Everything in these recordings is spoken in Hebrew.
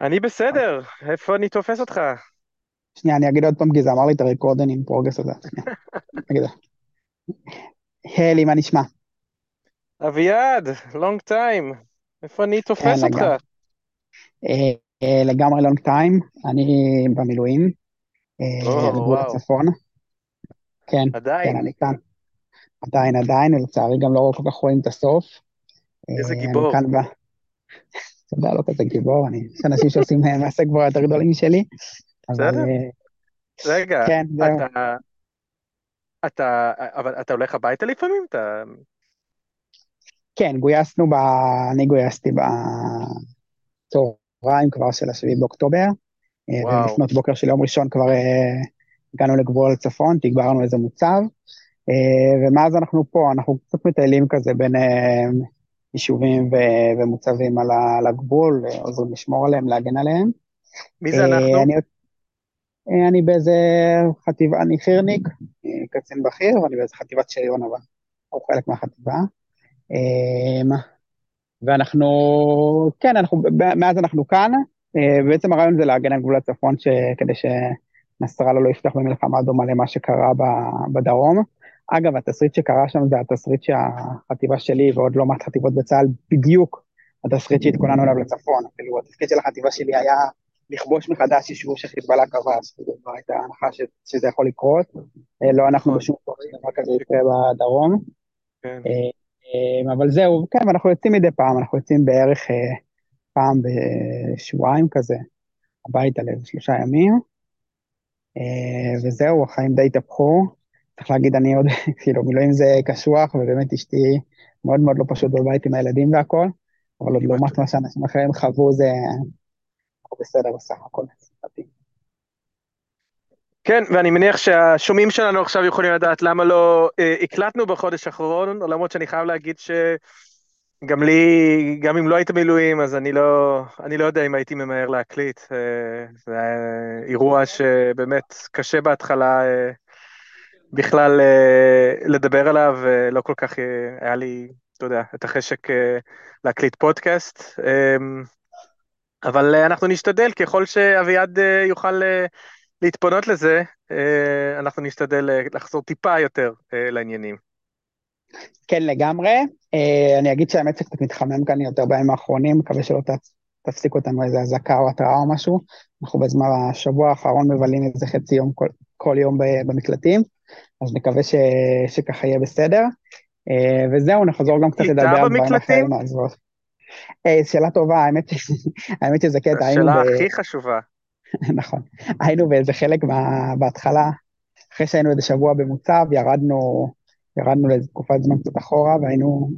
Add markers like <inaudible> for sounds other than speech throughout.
אני בסדר, איפה אני תופס אותך? שנייה, אני אגיד עוד פעם, כי זה אמר לי את ה recording in progress הזה. שנייה, נגיד. הלי, מה נשמע? אביעד, long time, איפה אני כן, תופס אותך? לגמרי. אה, אה, לגמרי long time, אני במילואים, אה, בגבול הצפון. כן, כן, עדיין, אני כאן. עדיין, עדיין, ולצערי גם לא כל כך רואים את הסוף. איזה אה, גיבור. אתה יודע, לא כזה גיבור, אני... יש אנשים שעושים מעשה גבוהה יותר גדולים משלי, אבל רגע, כן. אתה, אתה, אבל אתה הולך הביתה לפעמים? אתה... כן, גויסנו ב... אני גויסתי בצהריים כבר של השביעי באוקטובר, וואו, ולפנות בוקר של יום ראשון כבר הגענו לגבול הצפון, תגברנו איזה מוצב, ומאז אנחנו פה, אנחנו קצת מטיילים כזה בין יישובים ו- ומוצבים על ה- על הגבול, אה, עוזרים לשמור עליהם, להגן עליהם. מי זה אה, אנחנו? אני, אה, אני באיזה חטיבה, אני חי"רניק, אה, קצין בכיר, ואני באיזה חטיבת שריון, אבל הוא חלק מהחטיבה. אה, ואנחנו, כן, אנחנו, מאז אנחנו כאן, אה, בעצם הרעיון זה להגן על גבול הצפון, ש, כדי שנסראללה לא יפתח במלחמה דומה למה שקרה בדרום. אגב, התסריט שקרה שם זה התסריט שהחטיבה שלי ועוד לא מעט חטיבות בצה"ל, בדיוק התסריט שהתכוננו אליו לצפון. כאילו, התפקיד של החטיבה שלי היה לכבוש מחדש יישוב שחיזבאללה כבש, וזו כבר הייתה הנחה ש, שזה יכול לקרות. אה, לא אנחנו בשום דבר כזה יקרה בדרום. כן. אה, אה, אבל זהו, כן, ואנחנו יוצאים מדי פעם, אנחנו יוצאים בערך פעם בשבועיים כזה, הביתה לאיזה שלושה ימים, וזהו, החיים די התהפכו. צריך להגיד, אני עוד, <laughs> כאילו, מילואים זה קשוח, ובאמת אשתי מאוד מאוד לא פשוט בבית עם הילדים והכל, אבל עוד לעומת. מה שאנשים אחרים חוו, זה בסדר בסך הכל. כן, ואני מניח שהשומעים שלנו עכשיו יכולים לדעת למה לא אה, הקלטנו בחודש האחרון, למרות שאני חייב להגיד שגם לי, גם אם לא היית מילואים, אז אני לא, אני לא יודע אם הייתי ממהר להקליט. אה, זה אירוע שבאמת קשה בהתחלה אה, בכלל אה, לדבר עליו, ולא כל כך אה, היה לי, אתה יודע, את החשק אה, להקליט פודקאסט. אה, אבל אה, אנחנו נשתדל, ככל שאביעד אה, יוכל אה, להתפונות לזה, אה, אנחנו נשתדל אה, לחזור טיפה יותר אה, לעניינים. כן, לגמרי. אה, אני אגיד שהאמת שקצת מתחמם כאן יותר בימים האחרונים, מקווה שלא תפסיק אותנו איזה אזעקה או התראה או משהו. אנחנו בזמן השבוע האחרון מבלים איזה חצי יום כל, כל יום במקלטים, אז נקווה ש, שככה יהיה בסדר. אה, וזהו, נחזור גם קצת לדבר על דברים? אחרים. שאלה טובה, האמת, <laughs> האמת שזה קטע, היינו ב... השאלה הכי חשובה. <laughs> נכון, היינו באיזה חלק מה, בהתחלה, אחרי שהיינו איזה שבוע במוצב, ירדנו, ירדנו לאיזה תקופת זמן קצת אחורה, והיינו,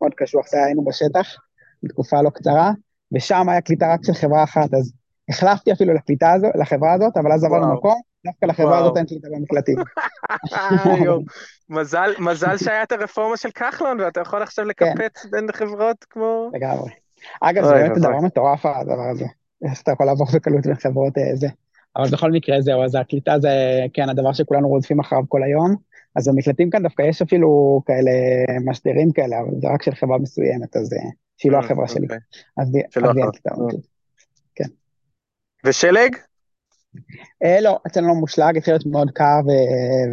מאוד קשוח, זה היינו בשטח, בתקופה לא קצרה, ושם היה קליטה רק של חברה אחת, אז החלפתי אפילו לקליטה הזו, לחברה הזאת, אבל אז עברנו מקום, דווקא לחברה הזאת. אין קליטה במקלטים. <laughs> מזל, מזל שהיה את הרפורמה של כחלון, ואתה יכול עכשיו כן, לקפץ בין חברות כמו... לגמרי. אגב, זה באמת. דבר מטורף הדבר הזה, איך אתה יכול לעבור בקלות בין חברות אה, זה. אבל בכל מקרה זהו, אז הקליטה זה, כן, הדבר שכולנו רודפים אחריו כל היום. אז במקלטים כאן דווקא יש אפילו כאלה משדרים כאלה, אבל זה רק של חברה מסוימת, אז אה, שהיא לא אה, החברה שלי. אוקיי, אז לי אין. קליטה. כן. ושלג? אה, לא, אצלנו לא מושלג, התחיל להיות מאוד קר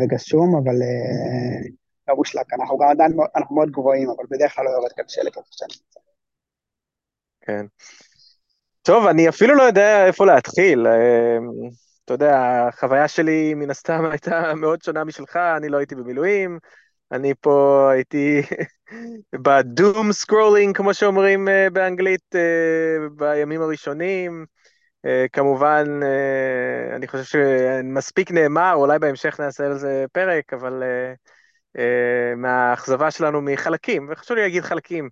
וגשום, אבל אה, לא מושלג. אנחנו גם עדיין, אנחנו מאוד גבוהים, אבל בדרך כלל לא יורד כאן שלג איפה שאני נמצא. כן. טוב, אני אפילו לא יודע איפה להתחיל. אה, אתה יודע, החוויה שלי מן הסתם <laughs> הייתה מאוד שונה משלך, אני לא הייתי במילואים, אני פה הייתי <laughs> ב doom scrolling, כמו שאומרים באנגלית, בימים הראשונים. אה, כמובן, אה, אני חושב שמספיק נאמר, אולי בהמשך נעשה על זה פרק, אבל אה, מהאכזבה שלנו מחלקים, וחשוב לי להגיד חלקים,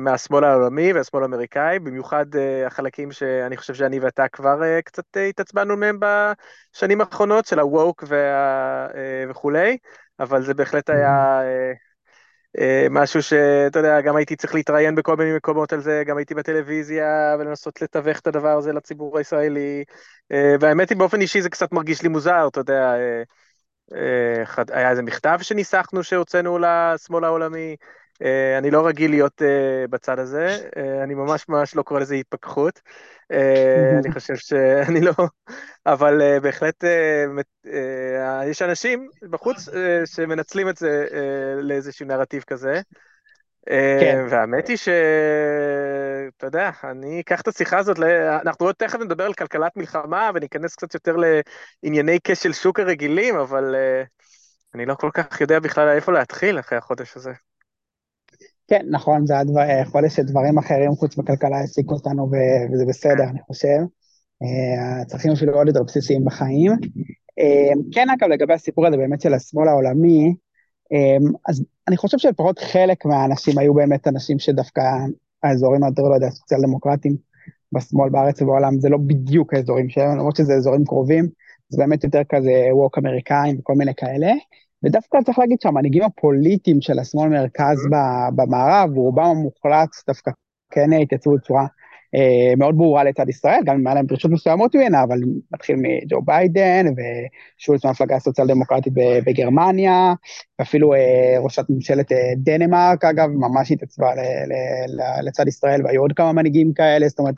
מהשמאל העולמי והשמאל האמריקאי, במיוחד החלקים שאני חושב שאני ואתה כבר קצת התעצבנו מהם בשנים האחרונות, של ה-woke וה, וכולי, אבל זה בהחלט היה אה, משהו שאתה יודע, גם הייתי צריך להתראיין בכל מיני מקומות על זה, גם הייתי בטלוויזיה ולנסות לתווך את הדבר הזה לציבור הישראלי, אה, והאמת היא באופן אישי זה קצת מרגיש לי מוזר, אתה יודע, אה, אה, היה איזה מכתב שניסחנו שהוצאנו לשמאל העולמי, אה, אני לא רגיל להיות אה, בצד הזה, אה, אני ממש ממש לא קורא לזה התפכחות. אה, אני <laughs> חושב שאני לא... אבל אה, בהחלט אה, אה, יש אנשים בחוץ אה, שמנצלים את זה אה, לאיזשהו נרטיב כזה. כן, אה, והאמת היא ש... אתה יודע, אני אקח את השיחה הזאת, ל- אנחנו עוד תכף נדבר על כלכלת מלחמה וניכנס קצת יותר לענייני כשל שוק הרגילים, אבל אה, אני לא כל כך יודע בכלל איפה להתחיל אחרי החודש הזה. כן, נכון, זה הדבר, יכול להיות שדברים אחרים חוץ מכלכלה העסיקו אותנו, וזה בסדר. אני חושב. אה, הצרכים אפילו עוד יותר בסיסיים בחיים. אה, כן, אגב, לגבי הסיפור הזה באמת של השמאל העולמי, אה, אז אני חושב שלפחות חלק מהאנשים היו באמת אנשים שדווקא האזורים היותר, לא יודע, סוציאל דמוקרטיים בשמאל בארץ ובעולם, זה לא בדיוק האזורים שלהם, למרות שזה אזורים קרובים, זה באמת יותר כזה ווק אמריקאים וכל מיני כאלה. ודווקא צריך להגיד שהמנהיגים הפוליטיים של השמאל מרכז ב- במערב, רובם המוחלט דווקא כן התייצבו בצורה אה, מאוד ברורה לצד ישראל, גם אם היה להם דרישות מסוימות ממנה, אבל מתחיל מג'ו ביידן ושולץ מהמפלגה הסוציאל דמוקרטית ב- בגרמניה, ואפילו אה, ראשת ממשלת אה, דנמרק, אגב, ממש התייצבה ל- ל- ל- לצד ישראל, והיו עוד כמה מנהיגים כאלה, זאת אומרת,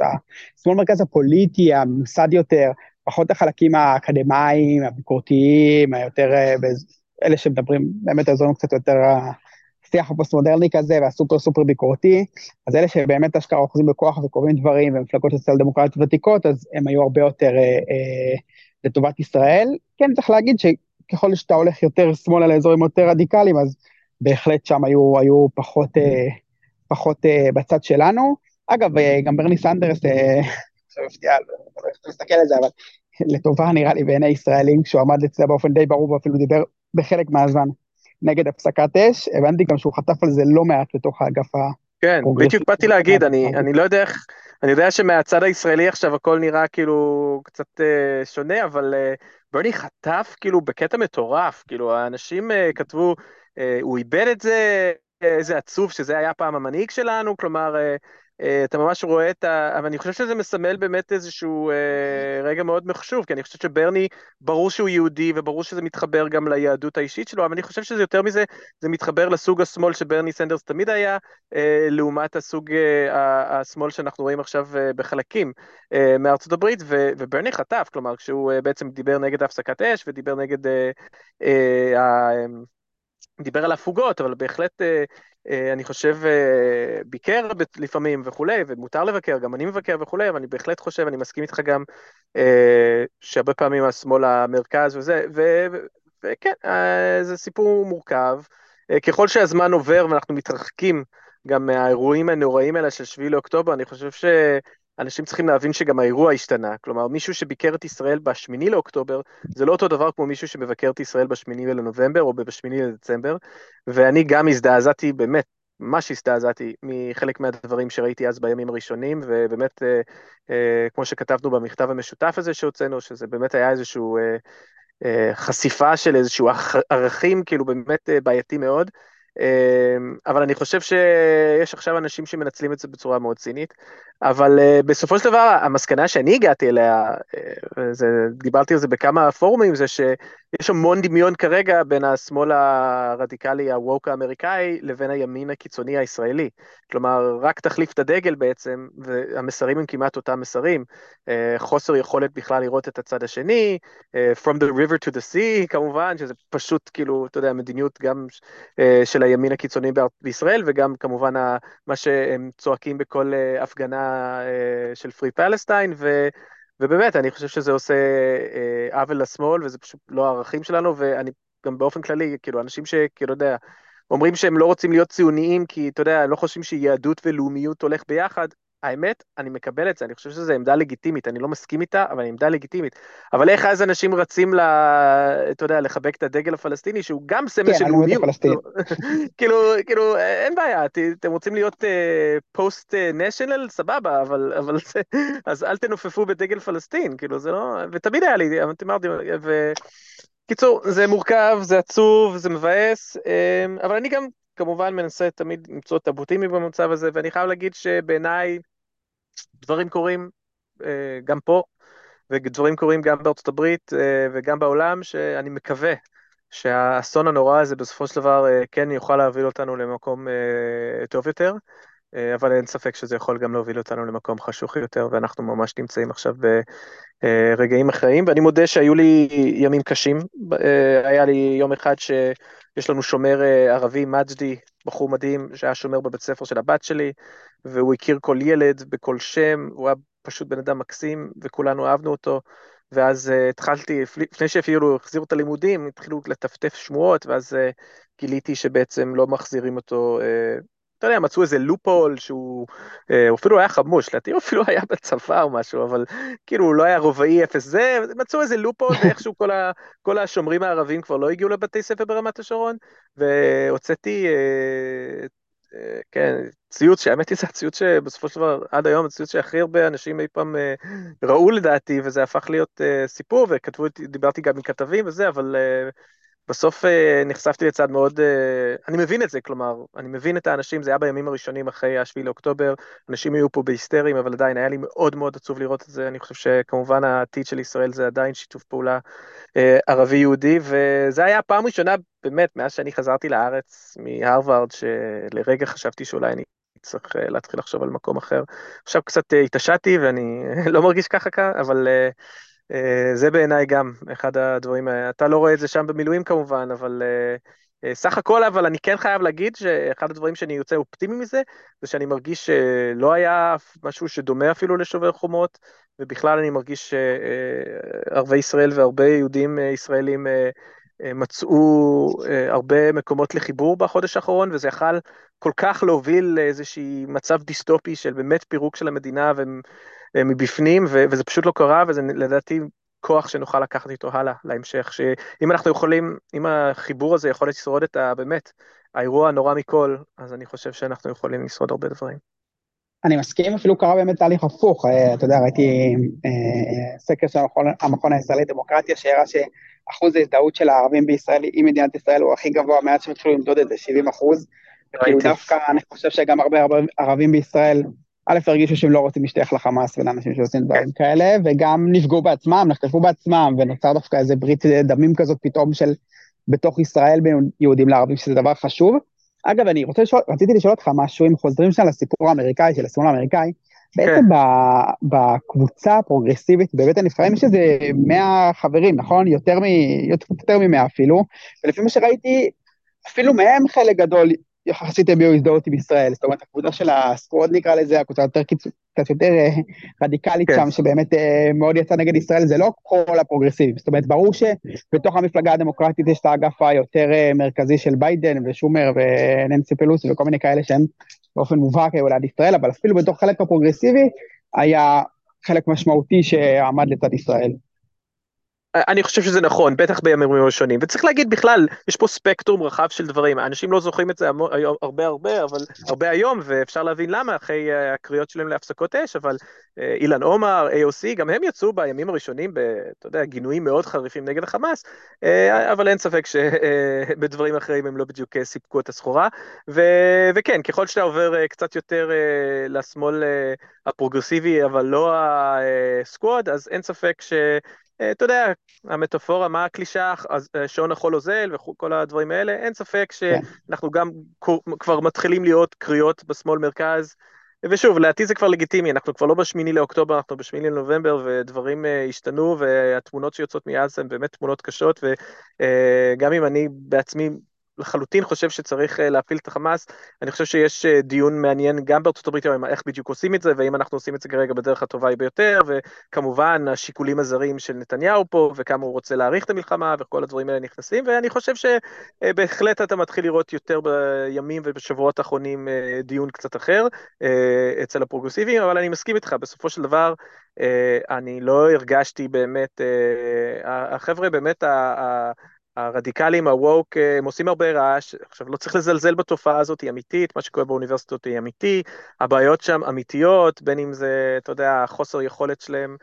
השמאל מרכז הפוליטי, הממסד יותר, פחות החלקים האקדמיים, הביקורתיים, היותר, אה, אלה שמדברים באמת האזורים קצת יותר השיח הפוסט-מודרני כזה והסופר סופר ביקורתי, אז אלה שבאמת אשכרה אוחזים בכוח וקובעים דברים ומפלגות סוציאל דמוקרטיות ותיקות, אז הם היו הרבה יותר אה, אה, לטובת ישראל. כן, צריך להגיד שככל שאתה הולך יותר שמאלה לאזורים יותר רדיקליים, אז בהחלט שם היו, היו פחות, אה, פחות אה, בצד שלנו. אגב, אה, גם ברני סנדרס, אה, עכשיו הפתיע, לא מסתכל על זה, אבל לטובה נראה לי בעיני ישראלים, כשהוא עמד לצידה באופן די ברור ואפילו דיבר בחלק מהזמן. נגד הפסקת אש, הבנתי גם שהוא חטף על זה לא מעט בתוך האגף כן, הפרוגרסיבי. בדיוק באתי להגיד, אני, אני לא יודע איך, אני יודע שמהצד הישראלי עכשיו הכל נראה כאילו קצת אה, שונה, אבל אה, ברני חטף כאילו בקטע מטורף, כאילו האנשים אה, כתבו, אה, הוא איבד את זה, אה, איזה עצוב שזה היה פעם המנהיג שלנו, כלומר, אה, אתה ממש רואה את ה... אבל אני חושב שזה מסמל באמת איזשהו אה, רגע מאוד מחשוב, כי אני חושב שברני, ברור שהוא יהודי וברור שזה מתחבר גם ליהדות האישית שלו, אבל אני חושב שזה יותר מזה, זה מתחבר לסוג השמאל שברני סנדרס תמיד היה, אה, לעומת הסוג אה, השמאל שאנחנו רואים עכשיו אה, בחלקים אה, מארצות הברית, וברני חטף, כלומר, כשהוא אה, בעצם דיבר נגד הפסקת אש ודיבר נגד... אה, אה, ה- דיבר על הפוגות, אבל בהחלט, אה, אה, אני חושב, אה, ביקר לפעמים וכולי, ומותר לבקר, גם אני מבקר וכולי, אבל אני בהחלט חושב, אני מסכים איתך גם, שהרבה פעמים השמאל המרכז וזה, וכן, זה סיפור מורכב. ככל שהזמן עובר ואנחנו מתרחקים גם מהאירועים הנוראים האלה של 7 לאוקטובר, אני חושב שאנשים צריכים להבין שגם האירוע השתנה. כלומר, מישהו שביקר את ישראל ב-8 לאוקטובר, זה לא אותו דבר כמו מישהו שמבקר את ישראל ב-8 לנובמבר או ב-8 לדצמבר, ואני גם הזדעזעתי, באמת, ממש הזדעזעתי מחלק מהדברים שראיתי אז בימים הראשונים, ובאמת, אה, אה, כמו שכתבנו במכתב המשותף הזה שהוצאנו, שזה באמת היה איזשהו אה, אה, חשיפה של איזשהו ערכ- ערכים, כאילו באמת אה, בעייתי מאוד. אה, אבל אני חושב שיש עכשיו אנשים שמנצלים את זה בצורה מאוד צינית. אבל uh, בסופו של דבר, המסקנה שאני הגעתי אליה, uh, זה, דיברתי על זה בכמה פורומים, זה שיש המון דמיון כרגע בין השמאל הרדיקלי, הווק האמריקאי, לבין הימין הקיצוני הישראלי. כלומר, רק תחליף את הדגל בעצם, והמסרים הם כמעט אותם מסרים. Uh, חוסר יכולת בכלל לראות את הצד השני, From the river to the sea, כמובן, שזה פשוט כאילו, אתה יודע, מדיניות גם של הימין הקיצוני בישראל, וגם כמובן מה שהם צועקים בכל uh, הפגנה אה, של פרי פלסטיין, ו, ובאמת, אני חושב שזה עושה אה, עוול לשמאל, וזה פשוט לא הערכים שלנו, ואני גם באופן כללי, כאילו, אנשים שכאילו, יודע, אומרים שהם לא רוצים להיות ציוניים, כי אתה יודע, לא חושבים שיהדות ולאומיות הולך ביחד, האמת, אני מקבל את זה, אני חושב שזו עמדה לגיטימית, אני לא מסכים איתה, אבל היא עמדה לגיטימית. אבל איך אז אנשים רצים, ל, אתה יודע, לחבק את הדגל הפלסטיני, שהוא גם סמל כן, של לאומיות. <laughs> כאילו, כאילו, אין בעיה, אתם רוצים להיות פוסט נשיונל, סבבה, אבל, אבל זה, אז אל תנופפו בדגל פלסטין, כאילו, זה לא, ותמיד היה לי, אמרתי, ו... קיצור, זה מורכב, זה עצוב, זה מבאס, אמ, אבל אני גם כמובן מנסה תמיד למצוא את הבוטימי במצב הזה, ואני חייב להגיד שבעיניי דברים קורים אה, גם פה, ודברים קורים גם בארצות הברית אה, וגם בעולם, שאני מקווה שהאסון הנורא הזה בסופו של דבר כן יוכל להוביל אותנו למקום טוב יותר. אה, אבל אין ספק שזה יכול גם להוביל אותנו למקום חשוך יותר, ואנחנו ממש נמצאים עכשיו ברגעים אחראים, ואני מודה שהיו לי ימים קשים. אה, היה לי יום אחד שיש לנו שומר אה, ערבי, מג'די, בחור מדהים, שהיה שומר בבית ספר של הבת שלי, והוא הכיר כל ילד בכל שם, הוא היה פשוט בן אדם מקסים, וכולנו אהבנו אותו. ואז uh, התחלתי, לפני שאפילו החזירו את הלימודים, התחילו לטפטף שמועות, ואז uh, גיליתי שבעצם לא מחזירים אותו uh, אתה יודע, מצאו איזה לופול שהוא, אה, אפילו היה חמוש, לדעתי הוא אפילו היה בצבא או משהו, אבל כאילו הוא לא היה רובעי אפס. זה, מצאו איזה לופול, <laughs> ואיכשהו כל, ה, כל השומרים הערבים כבר לא הגיעו לבתי ספר ברמת השרון, והוצאתי, אה, אה, כן, ציוץ, שהאמת היא זה הציוץ שבסופו של דבר, עד היום, הציוץ שהכי הרבה אנשים אי פעם אה, ראו לדעתי, וזה הפך להיות אה, סיפור, וכתבו, דיברתי גם עם כתבים וזה, אבל... אה, בסוף אה, נחשפתי לצד מאוד, אה, אני מבין את זה, כלומר, אני מבין את האנשים, זה היה בימים הראשונים אחרי ה-7 לאוקטובר, אנשים היו פה בהיסטריים, אבל עדיין היה לי מאוד מאוד עצוב לראות את זה, אני חושב שכמובן העתיד של ישראל זה עדיין שיתוף פעולה אה, ערבי-יהודי, וזה היה הפעם ראשונה, באמת, מאז שאני חזרתי לארץ מהרווארד, שלרגע חשבתי שאולי אני צריך להתחיל לחשוב על מקום אחר. עכשיו קצת התעשתי ואני <laughs> לא מרגיש ככה, אבל... אה, זה בעיניי גם אחד הדברים, אתה לא רואה את זה שם במילואים כמובן, אבל אה, אה, סך הכל, אבל אני כן חייב להגיד שאחד הדברים שאני יוצא אופטימי מזה, זה שאני מרגיש שלא היה משהו שדומה אפילו לשובר חומות, ובכלל אני מרגיש שערבי ישראל והרבה יהודים ישראלים מצאו הרבה מקומות לחיבור בחודש האחרון, וזה יכל כל כך להוביל לאיזשהי מצב דיסטופי של באמת פירוק של המדינה, אה, מבפנים, וזה פשוט לא קרה, וזה לדעתי כוח שנוכל לקחת איתו הלאה להמשך, שאם אנחנו יכולים, אם החיבור הזה יכול לשרוד את ה... באמת, האירוע הנורא מכל, אז אני חושב שאנחנו יכולים לשרוד הרבה דברים. אני מסכים, אפילו קרה באמת תהליך הפוך, אה, אתה יודע, ראיתי אה, סקר של המכון, המכון הישראלי לדמוקרטיה, שהראה שאחוז ההזדהות של הערבים בישראל עם מדינת ישראל הוא הכי גבוה מאז שהם התחילו למדוד את זה, 70 אחוז. וכאילו דווקא אני חושב שגם הרבה ערבים בישראל א', הרגישו שהם לא רוצים להשתייך לחמאס ולאנשים שעושים דברים כאלה, וגם נפגעו בעצמם, נחטפו בעצמם, ונוצר דווקא איזה ברית דמים כזאת פתאום של בתוך ישראל בין יהודים לערבים, שזה דבר חשוב. אגב, אני רוצה לשאול, רציתי לשאול אותך משהו, אם חוזרים שם לסיפור האמריקאי, של השמאל האמריקאי, בעצם כן. בקבוצה הפרוגרסיבית בבית הנבחרים יש איזה 100 חברים, נכון? יותר מ-100 אפילו, ולפי מה שראיתי, אפילו מהם חלק גדול יחסית הביעו הזדהות עם ישראל, זאת אומרת, הקבוצה של ה Squad נקרא לזה, הקבוצה יותר קצת יותר אה, רדיקלית כן. שם, שבאמת אה, מאוד יצאה נגד ישראל, זה לא כל הפרוגרסיבים, זאת אומרת, ברור שבתוך המפלגה הדמוקרטית יש את האגף היותר אה, מרכזי של ביידן ושומר וננסי פלוסי וכל מיני כאלה שהם באופן מובהק היו ליד ישראל, אבל אפילו בתוך חלק הפרוגרסיבי היה חלק משמעותי שעמד לצד ישראל. אני חושב שזה נכון, בטח בימים הראשונים, וצריך להגיד בכלל, יש פה ספקטרום רחב של דברים, אנשים לא זוכרים את זה הרבה הרבה, אבל הרבה היום, ואפשר להבין למה אחרי אה, הקריאות שלהם להפסקות אש, אבל אה, אילן עומר, AOC, גם הם יצאו בימים הראשונים, ב, אתה יודע, גינויים מאוד חריפים נגד החמאס, אה, אבל אין ספק שבדברים אחרים הם לא בדיוק סיפקו את הסחורה, ו, וכן, ככל שאתה עובר קצת יותר לשמאל הפרוגרסיבי, אבל לא הסקווד, אז אין ספק ש... אה, אתה יודע, המטאפורה, מה הקלישה, אה, שעון החול אוזל וכל הדברים האלה, אין ספק כן. שאנחנו גם כבר מתחילים להיות קריאות בשמאל מרכז, ושוב, לדעתי זה כבר לגיטימי, אנחנו כבר לא בשמיני לאוקטובר, אנחנו בשמיני לנובמבר, ודברים uh, השתנו, והתמונות שיוצאות מעזה הן באמת תמונות קשות, וגם אם אני בעצמי לחלוטין חושב שצריך אה, להפיל את החמאס. אני חושב שיש אה, דיון מעניין גם בארצות הברית היום, איך בדיוק עושים את זה, ואם אנחנו עושים את זה כרגע בדרך הטובה ביותר, וכמובן השיקולים הזרים של נתניהו פה, וכמה הוא רוצה להאריך את המלחמה, וכל הדברים האלה נכנסים, ואני חושב שבהחלט אתה מתחיל לראות יותר בימים ובשבועות האחרונים אה, דיון קצת אחר אצל הפרוגרסיביים, אבל אני מסכים איתך, בסופו של דבר, אני לא הרגשתי באמת, החבר'ה באמת, הרדיקלים, הווק, הם עושים הרבה רעש, עכשיו לא צריך לזלזל בתופעה הזאת, היא אמיתית, מה שקורה באוניברסיטות היא אמיתי, הבעיות שם אמיתיות, בין אם זה, אתה יודע, חוסר יכולת שלהם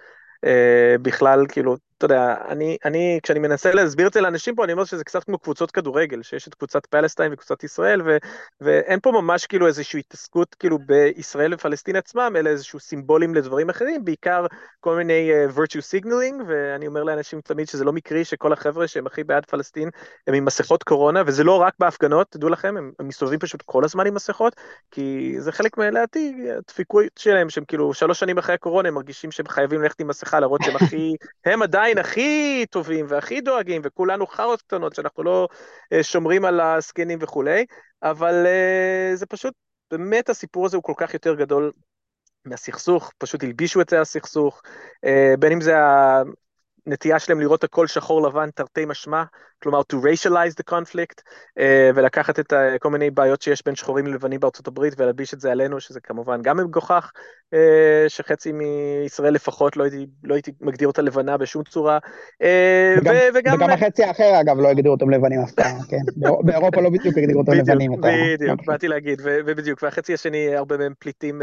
אה, בכלל, כאילו, אתה יודע, אני, אני, כשאני מנסה להסביר את זה לאנשים פה, אני אומר שזה קצת כמו קבוצות כדורגל, שיש את קבוצת פלסטיין וקבוצת ישראל, ו, ואין פה ממש כאילו איזושהי התעסקות כאילו בישראל ופלסטין עצמם, אלא איזשהו סימבולים לדברים אחרים, בעיקר כל מיני uh, virtue signaling, ואני אומר לאנשים תמיד שזה לא מקרי שכל החבר'ה שהם הכי בעד פלסטין הם עם מסכות קורונה, וזה לא רק בהפגנות, תדעו לכם, הם, הם מסתובבים פשוט כל הזמן עם מסכות, כי זה חלק מלדעתי, הדפיקות שלהם, שהם כאילו שלוש שנים אחרי הקורונה, הם מרגישים שהם חייבים ללכת עם מסכה, להראות שהם הכי, <laughs> הם עדיין הכי טובים והכי דואגים, וכולנו חארות קטנות שאנחנו לא uh, שומרים על הזקנים וכולי, אבל uh, זה פשוט, באמת הסיפור הזה הוא כל כך יותר גדול מהסכסוך, פשוט הלבישו את זה הסכסוך, uh, בין אם זה הנטייה שלהם לראות הכל שחור לבן תרתי משמע, כלומר to racialize the conflict, uh, ולקחת את uh, כל מיני בעיות שיש בין שחורים ללבנים בארצות הברית ולהלביש את זה עלינו, שזה כמובן גם מגוחך, uh, שחצי מישראל לפחות לא הייתי, לא הייתי מגדיר אותה לבנה בשום צורה. Uh, וגם, ו- וגם, וגם החצי האחר אגב לא הגדירו אותם לבנים אף פעם, כן, <laughs> באירופה לא בדיוק הגדירו אותם לבנים. בדיוק, באתי להגיד, ו- ובדיוק, והחצי השני הרבה מהם פליטים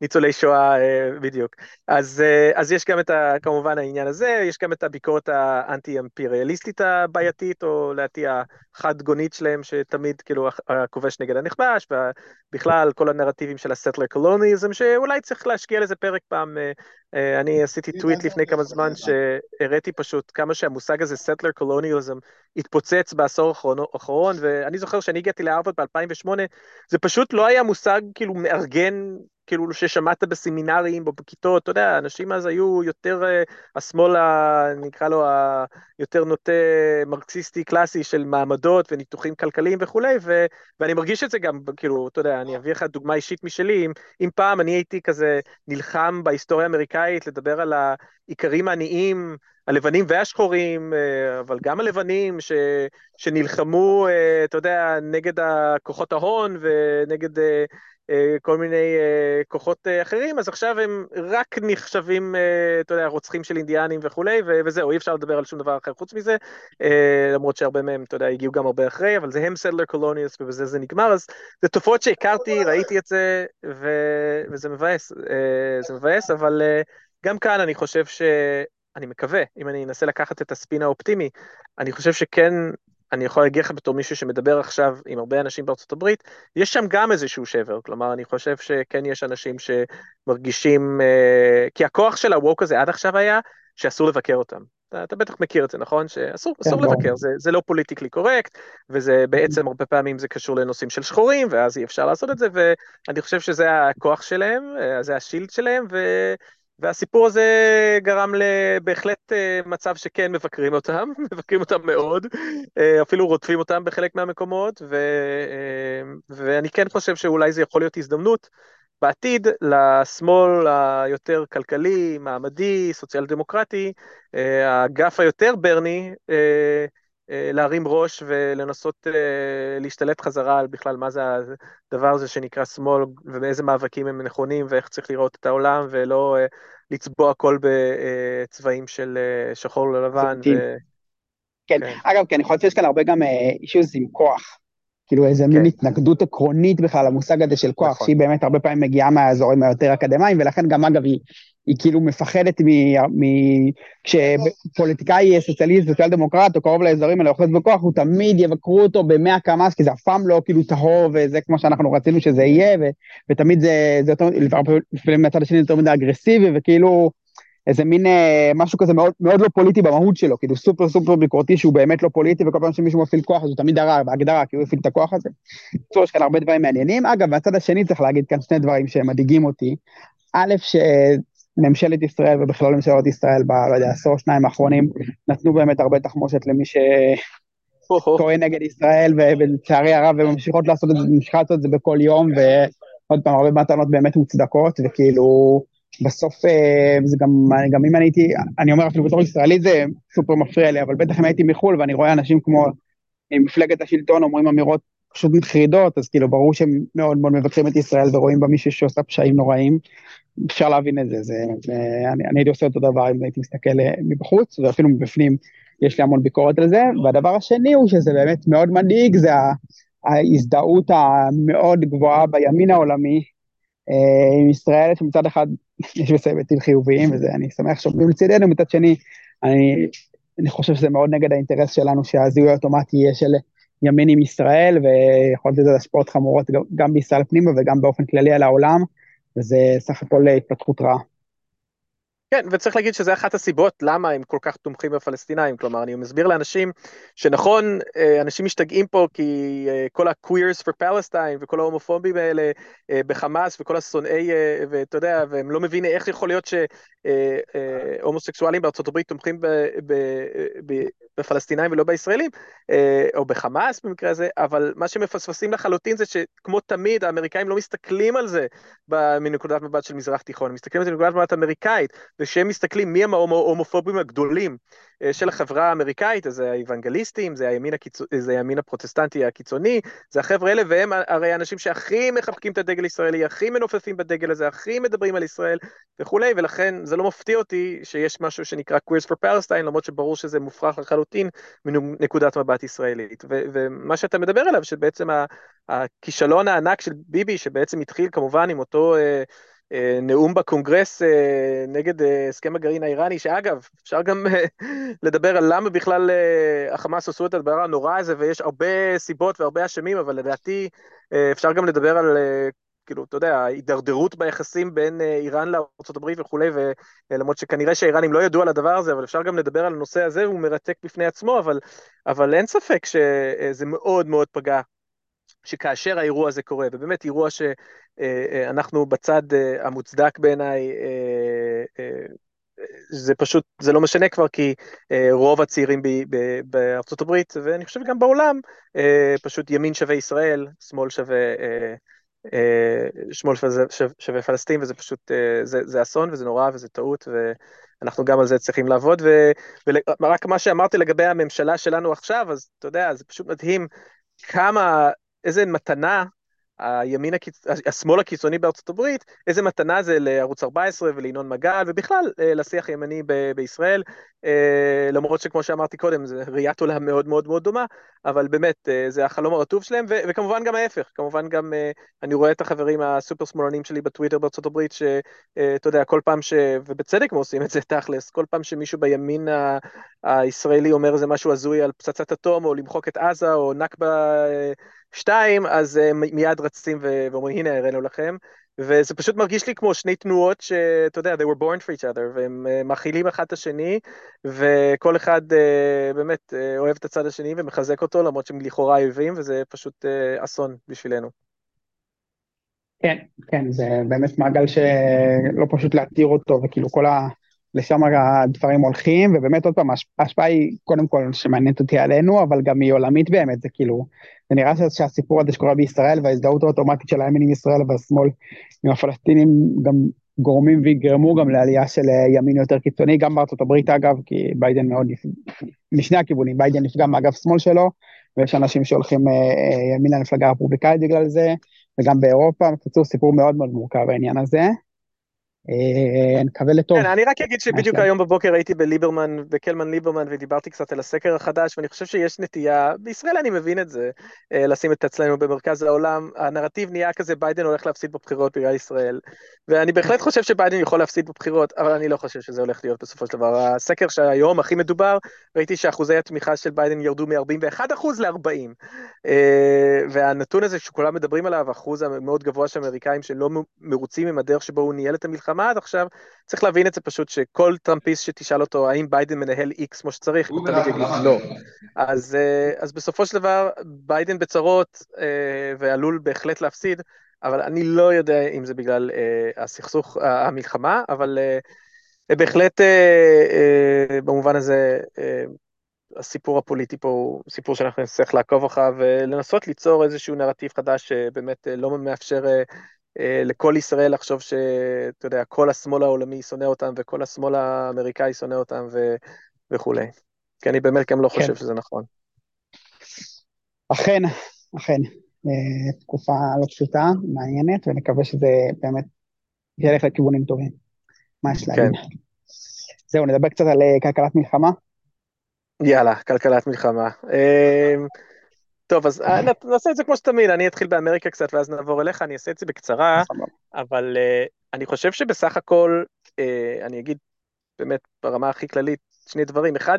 ניצולי שואה, בדיוק. אז, אז יש גם את ה, כמובן העניין הזה, יש גם את הביקורת האנטי-אימפריאליסטית הבעייתית, או לדעתי החד-גונית שלהם, שתמיד כאילו הכובש נגד הנכבש, ובכלל כל הנרטיבים של הסטלר קולוניזם, שאולי צריך להשקיע לזה פרק פעם. אה, אה, אני עשיתי טוויט לפני כמה זמן שהראיתי פשוט כמה שהמושג הזה, סטלר קולוניזם, התפוצץ בעשור האחרון, ואני זוכר שאני הגעתי להרווארד ב-2008, זה פשוט לא היה מושג כאילו מארגן כאילו ששמעת בסמינרים או בכיתות, אתה יודע, האנשים אז היו יותר, uh, השמאל, נקרא לו, היותר נוטה מרקסיסטי קלאסי של מעמדות וניתוחים כלכליים וכולי, ו, ואני מרגיש את זה גם, כאילו, אתה יודע, אני אביא לך דוגמה אישית משלי, אם, אם פעם אני הייתי כזה נלחם בהיסטוריה האמריקאית לדבר על העיקרים העניים, הלבנים והשחורים, אה, אבל גם הלבנים ש, שנלחמו, אה, אתה יודע, נגד כוחות ההון ונגד אה, כל מיני אה, כוחות אה, אחרים, אז עכשיו הם רק נחשבים, אתה יודע, רוצחים של אינדיאנים וכולי, וזהו, אי אפשר לדבר על שום דבר אחר חוץ מזה, למרות שהרבה מהם, אתה יודע, הגיעו גם הרבה אחרי, אבל זה הם settler colonialists ובזה זה נגמר, אז זה תופעות שהכרתי, ראיתי את זה, ו... וזה מבאס, זה מבאס, אבל גם כאן אני חושב ש... אני מקווה, אם אני אנסה לקחת את הספין האופטימי, אני חושב שכן אני יכול להגיד לך בתור מישהו שמדבר עכשיו עם הרבה אנשים בארצות הברית, יש שם גם איזשהו שבר, כלומר, אני חושב שכן יש אנשים שמרגישים, uh, כי הכוח של הווק הזה עד עכשיו היה שאסור לבקר אותם. אתה, אתה בטח מכיר את זה, נכון? שאסור כן, לבקר, זה, זה לא פוליטיקלי קורקט, וזה בעצם הרבה פעמים זה קשור לנושאים של שחורים, ואז אי אפשר לעשות את זה, ואני חושב שזה הכוח שלהם, אה, זה השילד שלהם, ו... והסיפור הזה גרם לבהחלט אה, מצב שכן מבקרים אותם, <laughs> מבקרים אותם מאוד, אה, אפילו רודפים אותם בחלק מהמקומות, ו, אה, ואני כן חושב שאולי זה יכול להיות הזדמנות בעתיד לשמאל היותר כלכלי, מעמדי, סוציאל דמוקרטי, האגף היותר ברני, להרים ראש ולנסות אה, להשתלט חזרה על בכלל מה זה הדבר הזה שנקרא שמאל ובאיזה מאבקים הם נכונים ואיך צריך לראות את העולם ולא אה, לצבוע הכל בצבעים של שחור ללבן. ו... כן. כן, אגב, כי אני חושב שיש כאן הרבה גם אישוז עם כוח. כאילו איזה כן. מין התנגדות עקרונית בכלל למושג הזה של כוח, נכון. שהיא באמת הרבה פעמים מגיעה מהאזורים היותר אקדמיים, ולכן גם אגב היא, היא כאילו מפחדת מ... מ כשפוליטיקאי סוציאליסט, סוציאל דמוקרט, או קרוב לאזורים האלה אוחז בכוח, הוא תמיד יבקרו אותו במאה קמ"ש, כי זה אף פעם לא כאילו טהור, וזה כמו שאנחנו רצינו שזה יהיה, ו... ותמיד זה, זה יותר, לפעמים מהצד השני זה יותר מדי אגרסיבי, וכאילו... איזה מין אה, משהו כזה מאוד, מאוד לא פוליטי במהות שלו, כאילו סופר סופר ביקורתי שהוא באמת לא פוליטי, וכל פעם שמישהו מפעיל כוח אז הוא תמיד הרע, בהגדרה, כי הוא הפעיל את הכוח הזה. בקיצור, יש כאן הרבה דברים מעניינים. אגב, מהצד השני צריך להגיד כאן שני דברים שמדאיגים אותי. א', שממשלת ישראל ובכלל ממשלות ישראל, ב, לא יודע, עשור שניים האחרונים, נתנו באמת הרבה תחמושת למי שטוען נגד ישראל, ולצערי הרב, הן ממשיכות לעשות את זה, ממשיכה לעשות את זה בכל יום, ועוד פעם, הרבה מהטענות באמת מוצדקות, וכאילו... בסוף אה, זה גם, גם אם אני הייתי, אני אומר אפילו בתור ישראלי זה סופר מפריע לי, אבל בטח אם הייתי מחו"ל ואני רואה אנשים כמו מפלגת השלטון אומרים אמירות פשוט מחרידות, אז כאילו ברור שהם מאוד מאוד מבקרים את ישראל ורואים בה מישהו שעושה פשעים נוראים, אפשר להבין את זה, זה, זה אני, אני הייתי עושה אותו דבר אם הייתי מסתכל אה, מבחוץ, ואפילו מבפנים יש לי המון ביקורת על זה, והדבר השני הוא שזה באמת מאוד מדאיג, זה ההזדהות המאוד גבוהה בימין העולמי אה, עם ישראל, שמצד אחד יש בזה היבטים חיוביים, ואני שמח שעומדים לצידנו, מצד שני, אני, אני חושב שזה מאוד נגד האינטרס שלנו שהזיהוי האוטומטי יהיה של ימין עם ישראל, ויכול להיות לזה השפעות חמורות גם בישראל פנימה וגם באופן כללי על העולם, וזה סך הכל התפתחות רעה. כן, וצריך להגיד שזה אחת הסיבות למה הם כל כך תומכים בפלסטינאים, כלומר, אני מסביר לאנשים שנכון, אה, אנשים משתגעים פה כי אה, כל ה-queers for Palestine וכל ההומופובים האלה אה, בחמאס וכל השונאי, ואתה יודע, והם לא מבינים איך יכול להיות שהומוסקסואלים בארצות הברית תומכים בפלסטינאים ולא בישראלים, או בחמאס במקרה הזה, אבל מה שמפספסים לחלוטין זה שכמו תמיד, האמריקאים לא מסתכלים על זה מנקודת מבט של מזרח תיכון, הם מסתכלים על זה מנקודת מבט אמריקאית. זה שהם מסתכלים מי הם ההומופובים הגדולים אה, של החברה האמריקאית, אז זה האיוונגליסטים, זה הימין, הקיצ... זה הימין הפרוטסטנטי הקיצוני, זה החבר'ה האלה, והם הרי האנשים שהכי מחבקים את הדגל הישראלי, הכי מנופפים בדגל הזה, הכי מדברים על ישראל וכולי, ולכן זה לא מפתיע אותי שיש משהו שנקרא Queers for Palestine, למרות שברור שזה מופרך לחלוטין מנקודת מבט ישראלית. ו- ומה שאתה מדבר עליו, שבעצם הכישלון הענק של ביבי, שבעצם התחיל כמובן עם אותו... Uh, נאום בקונגרס אה, נגד אה, הסכם הגרעין האיראני, שאגב, אפשר גם <laughs> לדבר על למה בכלל החמאס עשו את הדבר הנורא הזה, ויש הרבה סיבות והרבה אשמים, אבל לדעתי אפשר גם לדבר על, כאילו, אתה יודע, ההידרדרות ביחסים בין איראן לארה"ב וכולי, ולמרות שכנראה שהאיראנים לא ידעו על הדבר הזה, אבל אפשר גם לדבר על הנושא הזה, הוא מרתק בפני עצמו, אבל, אבל אין ספק שזה מאוד מאוד פגע שכאשר האירוע הזה קורה, ובאמת אירוע שאנחנו אה, אה, בצד אה, המוצדק בעיניי, זה פשוט, זה לא משנה כבר, כי רוב הצעירים בארצות הברית, ואני חושב גם בעולם, פשוט ימין שווה ישראל, שמאל שווה... שמאל שווה, פלסטין, וזה פשוט, זה, זה אסון וזה נורא וזה טעות, ואנחנו גם על זה צריכים לעבוד, ורק מה שאמרתי לגבי הממשלה שלנו עכשיו, אז אתה יודע, זה פשוט מדהים כמה איזה מתנה הימין הקיצ... השמאל הקיצוני בארצות הברית, איזה מתנה זה לערוץ 14 ולינון מגל, ובכלל אה, לשיח הימני ב- בישראל, אה, למרות שכמו שאמרתי קודם, זו ראיית עולם מאוד מאוד מאוד דומה, אבל באמת, אה, זה החלום הרטוב שלהם, ו- וכמובן גם ההפך, כמובן גם אני רואה את החברים הסופר שמאלנים שלי בטוויטר בארצות הברית, שאתה יודע, כל פעם ש... ובצדק הם עושים את זה תכלס, כל פעם שמישהו בימין ה- הישראלי אומר איזה משהו הזוי על פצצת אטום, או למחוק את עזה, או נכבה... שתיים, אז uh, מיד רצים ואומרים, הנה, הראינו לכם. וזה פשוט מרגיש לי כמו שני תנועות שאתה יודע, they were born for each other, והם uh, מכילים אחד את השני, וכל אחד uh, באמת אוהב את הצד השני ומחזק אותו, למרות שהם לכאורה אויבים, וזה פשוט אסון בשבילנו. כן, כן, זה באמת מעגל שלא פשוט להתיר אותו, וכאילו כל ה... לשם הדברים הולכים, ובאמת עוד פעם, ההשפעה היא קודם כל שמעניינת אותי עלינו, אבל גם היא עולמית באמת, זה כאילו, זה נראה שהסיפור הזה שקורה בישראל וההזדהות האוטומטית של הימין עם ישראל והשמאל עם הפלסטינים גם גורמים ויגרמו גם לעלייה של אה, ימין יותר קיצוני, גם בארצות הברית אגב, כי ביידן מאוד, משני הכיוונים, ביידן נפגע מאגף שמאל שלו, ויש אנשים שהולכים אה, אה, ימין למפלגה הרפובליקאית בגלל זה, וגם באירופה, בקיצור סיפור מאוד מאוד מורכב העניין הזה. אה, נקווה לטוב. כן, אני רק אגיד שבדיוק היום בבוקר הייתי בליברמן, בקלמן ליברמן, ודיברתי קצת על הסקר החדש, ואני חושב שיש נטייה, בישראל אני מבין את זה, אה, לשים את עצמנו במרכז העולם. הנרטיב נהיה כזה, ביידן הולך להפסיד בבחירות בגלל ישראל. ואני בהחלט חושב שביידן יכול להפסיד בבחירות, אבל אני לא חושב שזה הולך להיות בסופו של דבר. הסקר שהיום הכי מדובר, ראיתי שאחוזי התמיכה של ביידן ירדו מ-41% ל-40. אה, והנתון הזה שכולם מדברים עליו, אחוז המאוד גבוה של אמריקאים שלא מרוצים עם הדרך שבו הוא ניהל את המלחמה עד עכשיו, צריך להבין את זה פשוט שכל טראמפיסט שתשאל אותו האם ביידן מנהל איקס כמו שצריך, הוא תמיד יגיד לא. אז, אה, אז בסופו של דבר ביידן בצרות אה, ועלול בהחלט להפסיד, אבל אני לא יודע אם זה בגלל הסכסוך, המלחמה, אבל בהחלט במובן הזה הסיפור הפוליטי פה הוא סיפור שאנחנו נצטרך לעקוב אחריו ולנסות ליצור איזשהו נרטיב חדש שבאמת אה, לא מאפשר אה, אה, לכל ישראל לחשוב שאתה יודע, כל השמאל העולמי שונא אותם וכל השמאל האמריקאי שונא אותם ו... וכולי. כי אני באמת גם לא כן. חושב שזה נכון. אכן, אכן. תקופה לא פשוטה, מעניינת, ונקווה שזה באמת ילך לכיוונים טובים. מה יש להגיד? כן. זהו, נדבר קצת על כלכלת מלחמה. יאללה, כלכלת מלחמה. טוב, אז אה, נעשה את זה כמו שתמיד, אני אתחיל באמריקה קצת ואז נעבור אליך, אני אעשה את זה בקצרה, אבל uh, אני חושב שבסך הכל, uh, אני אגיד באמת ברמה הכי כללית, שני דברים. אחד,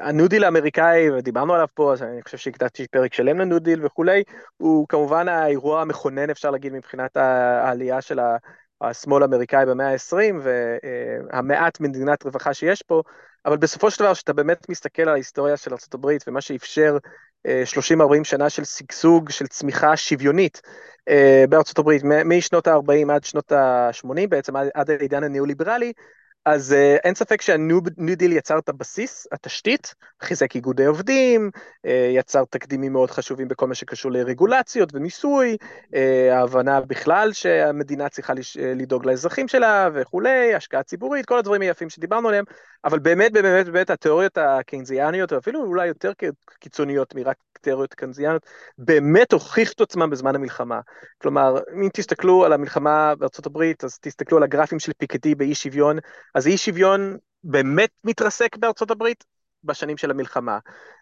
ה New Deal האמריקאי, ודיברנו עליו פה, אז אני חושב שהקדשתי פרק שלם ל New Deal וכולי, הוא כמובן האירוע המכונן, אפשר להגיד, מבחינת העלייה של השמאל האמריקאי במאה ה-20, והמעט מדינת רווחה שיש פה, אבל בסופו של דבר, כשאתה באמת מסתכל על ההיסטוריה של ארה"ב ומה שאפשר 30-40 שנה של שגשוג, של צמיחה שוויונית בארצות הברית, משנות ה-40 עד שנות ה-80 בעצם, עד העידן הניאו-ליברלי, אז uh, אין ספק שהניו דיל יצר את הבסיס, התשתית, חיזק איגודי עובדים, uh, יצר תקדימים מאוד חשובים בכל מה שקשור לרגולציות ומיסוי, uh, ההבנה בכלל שהמדינה צריכה לדאוג לאזרחים שלה וכולי, השקעה ציבורית, כל הדברים היפים שדיברנו עליהם, אבל באמת, באמת, באמת, התיאוריות הקיינזיאניות, או אפילו אולי יותר קיצוניות מרק תיאוריות קיינזיאניות, באמת הוכיחו את עצמם בזמן המלחמה. כלומר, אם תסתכלו על המלחמה בארצות הברית, אז תסתכלו על הגרפים של פיקטי באי שוויון, אז אי שוויון באמת מתרסק בארצות הברית בשנים של המלחמה.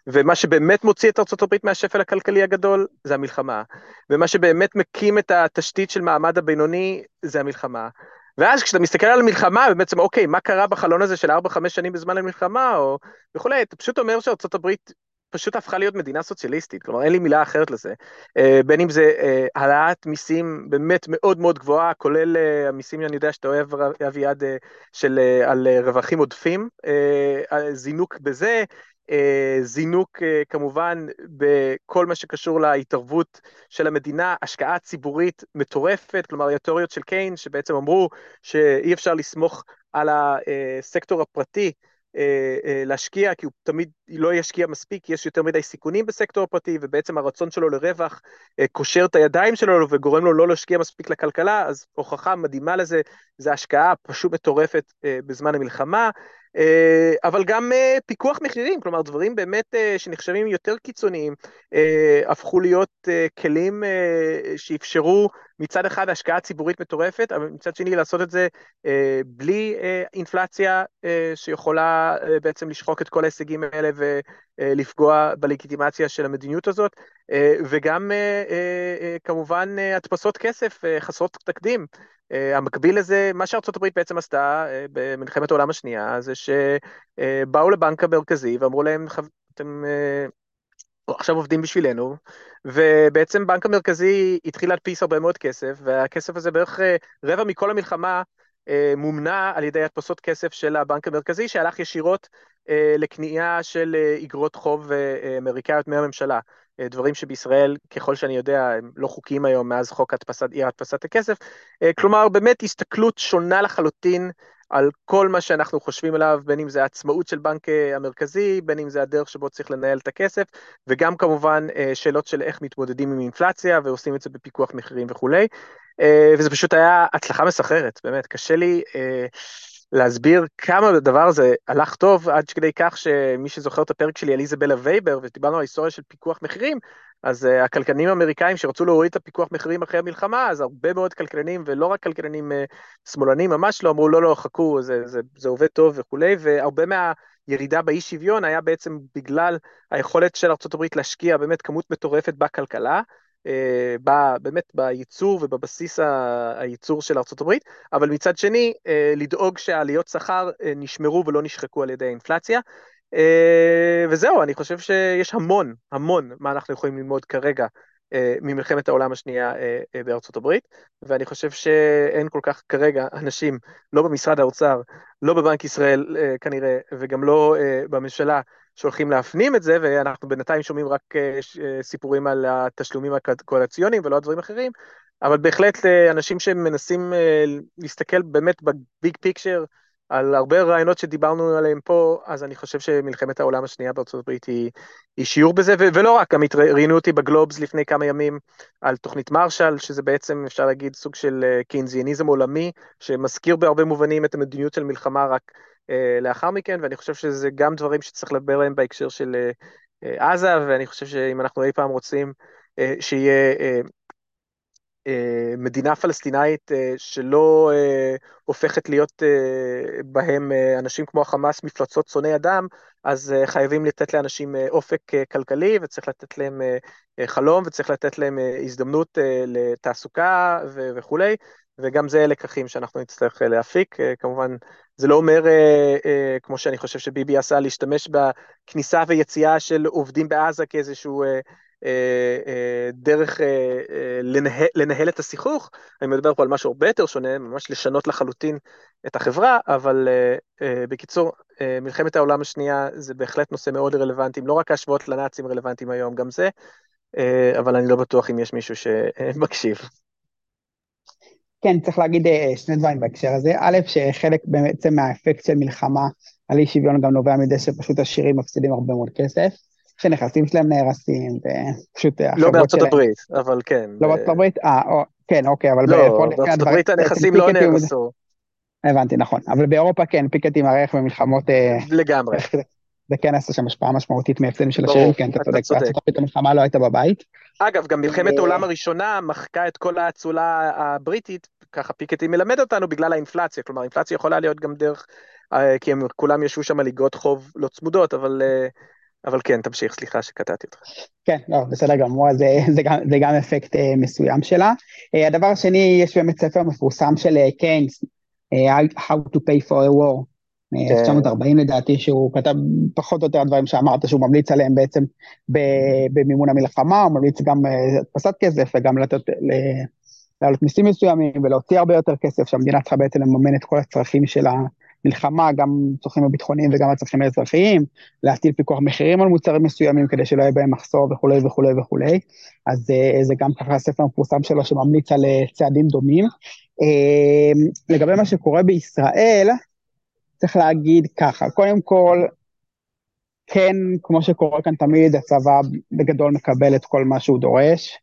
ומה שבאמת מוציא את ארצות הברית מהשפל הכלכלי הגדול, זה המלחמה. ומה שבאמת מקים את התשתית של מעמד הבינוני, זה המלחמה. ואז כשאתה מסתכל על המלחמה, ובעצם, אוקיי, מה קרה בחלון הזה של 4-5 שנים בזמן המלחמה, או וכולי, אתה פשוט אומר שארצות הברית פשוט הפכה להיות מדינה סוציאליסטית, כלומר אין לי מילה אחרת לזה. אה, בין אם זה אה, העלאת מיסים באמת מאוד מאוד גבוהה, כולל אה, המיסים, אני יודע שאתה אוהב, אביעד, של, על רווחים עודפים, זינוק בזה, זינוק כמובן בכל מה שקשור להתערבות של המדינה, השקעה ציבורית מטורפת, כלומר התיאוריות של קיין שבעצם אמרו שאי אפשר לסמוך על הסקטור הפרטי להשקיע, כי הוא תמיד לא ישקיע מספיק, יש יותר מדי סיכונים בסקטור הפרטי, ובעצם הרצון שלו לרווח אה, קושר את הידיים שלו וגורם לו לא להשקיע מספיק לכלכלה, אז הוכחה מדהימה לזה, זה השקעה פשוט מטורפת בזמן המלחמה. אה, אבל גם אה, פיקוח מחירים, כלומר דברים באמת אה, שנחשבים יותר קיצוניים, הפכו להיות כלים שאפשרו מצד אחד השקעה ציבורית מטורפת, אבל מצד שני לעשות את זה בלי אינפלציה שיכולה בעצם לשחוק את כל ההישגים האלה ולפגוע בלגיטימציה של המדיניות הזאת, וגם כמובן הדפסות כסף חסרות תקדים. אה, המקביל לזה, מה שארצות הברית בעצם עשתה אה, במלחמת העולם השנייה, זה שבאו לבנק המרכזי ואמרו להם, אתם אה, עכשיו עובדים בשבילנו, ובעצם בנק המרכזי התחיל להדפיס הרבה מאוד כסף, והכסף הזה בערך רבע מכל המלחמה מומנה על ידי הדפסות כסף של הבנק המרכזי, שהלך ישירות לקנייה של איגרות חוב אמריקאיות מהממשלה. אה, דברים שבישראל, ככל שאני יודע, הם לא חוקיים היום מאז חוק הדפסת, אי הדפסת הכסף. אה, כלומר, באמת הסתכלות שונה לחלוטין על כל מה שאנחנו חושבים עליו, בין אם זה העצמאות של בנק אה, המרכזי, בין אם זה הדרך שבו צריך לנהל את הכסף, וגם כמובן שאלות של איך מתמודדים עם אינפלציה ועושים את זה בפיקוח מחירים וכולי. וזה פשוט היה הצלחה מסחררת, באמת, קשה לי... להסביר כמה הדבר הזה הלך טוב, עד כדי כך שמי שזוכר את הפרק שלי על איזבלה וייבר, ודיברנו על ההיסטוריה של פיקוח מחירים, אז uh, הכלכלנים האמריקאים שרצו להוריד את הפיקוח מחירים אחרי המלחמה, אז הרבה מאוד כלכלנים, ולא רק כלכלנים uh, שמאלנים, ממש לא אמרו, לא, לא, חכו, זה, זה, זה עובד טוב וכולי, והרבה מהירידה באי שוויון היה בעצם בגלל היכולת של ארה"ב להשקיע באמת כמות מטורפת בכלכלה, אה, באמת בייצור ובבסיס הייצור של ארה"ב, אבל מצד שני, אה, לדאוג שהעליות שכר אה, נשמרו ולא נשחקו על ידי האינפלציה. וזהו, אני חושב שיש המון, המון מה אנחנו יכולים ללמוד כרגע ממלחמת העולם השנייה בארצות הברית, ואני חושב שאין כל כך כרגע אנשים, לא במשרד האוצר, לא בבנק ישראל כנראה, וגם לא בממשלה, שהולכים להפנים את זה, ואנחנו בינתיים שומעים רק אה, אה, סיפורים על התשלומים הקואליציוניים ולא דברים אחרים, אבל בהחלט אה, אנשים שמנסים להסתכל באמת בביג פיקצ'ר על הרבה רעיונות שדיברנו עליהם פה, אז אני חושב שמלחמת העולם השנייה בארצות הברית היא, היא שיעור בזה, ו- ולא רק, גם ראיינו אותי בגלובס לפני כמה ימים על תוכנית מרשל, שזה בעצם, אפשר להגיד, סוג של קיינזיאניזם עולמי, שמזכיר בהרבה מובנים את המדיניות של מלחמה, רק לאחר מכן, ואני חושב שזה גם דברים שצריך לדבר עליהם בהקשר של אה, אה, עזה, ואני חושב שאם אנחנו אי פעם רוצים שיהיה מדינה פלסטינאית שלא הופכת להיות בהם אנשים כמו החמאס מפלצות שונאי אדם, אז חייבים לתת לאנשים אופק כלכלי וצריך לתת להם חלום וצריך לתת להם הזדמנות לתעסוקה וכולי, וגם זה לקחים שאנחנו נצטרך להפיק. כמובן, זה לא אומר, כמו שאני חושב שביבי עשה, להשתמש בכניסה ויציאה של עובדים בעזה כאיזשהו דרך לנהל, לנהל את השיחוך, אני מדבר פה על משהו הרבה יותר שונה, ממש לשנות לחלוטין את החברה, אבל בקיצור, מלחמת העולם השנייה זה בהחלט נושא מאוד רלוונטי, לא רק ההשוואות לנאצים רלוונטיים היום, גם זה, אבל אני לא בטוח אם יש מישהו שמקשיב. כן, צריך להגיד שני דברים בהקשר הזה. א', שחלק בעצם מהאפקט של מלחמה על אי שוויון גם נובע מזה שפשוט עשירים מפסידים הרבה מאוד כסף. שנכסים שלהם נהרסים, ופשוט... לא בארצות הברית, אבל כן. לא בארצות הברית? אה, כן, אוקיי, אבל... לא, בארצות הברית הנכסים לא נהרסו. הבנתי, נכון. אבל באירופה כן, פיקטים הרי במלחמות... אה, לגמרי. זה כן עשה שם השפעה משמעותית מהפסדים של השירים, כן, אתה צודק, בארצות המלחמה לא הייתה בבית. אגב, גם מלחמת אה, העולם הראשונה מחקה את כל האצולה הבריטית, ככה פיקטי מלמד אותנו בגלל האינפלציה, כלומר, אינפלציה יכולה להיות גם דרך, אה, כי הם כולם ישבו שם על איגרות חוב לא צמודות, אבל אבל כן, תמשיך, סליחה שקטעתי אותך. כן, לא, בסדר גמור, זה, זה, גם, זה גם אפקט uh, מסוים שלה. Uh, הדבר השני, יש באמת ספר מפורסם של קיינס, uh, How to pay for a war, כן. 1940 לדעתי, שהוא כתב פחות או יותר הדברים שאמרת, שהוא ממליץ עליהם בעצם במימון המלחמה, הוא ממליץ גם הדפסת uh, כסף וגם לתת, להעלות מיסים מסוימים ולהוציא הרבה יותר כסף, שהמדינה צריכה בעצם לממן את כל הצרכים של, ה, מלחמה, גם צרכים הביטחוניים וגם הצרכים האזרחיים, להטיל פיקוח מחירים על מוצרים מסוימים כדי שלא יהיה בהם מחסור וכולי וכולי וכולי. אז אה, זה גם ככה הספר המפורסם שלו שממליץ על אה, צעדים דומים. אה, לגבי מה שקורה בישראל, צריך להגיד ככה, קודם כל, כן, כמו שקורה כאן תמיד, הצבא בגדול מקבל את כל מה שהוא דורש.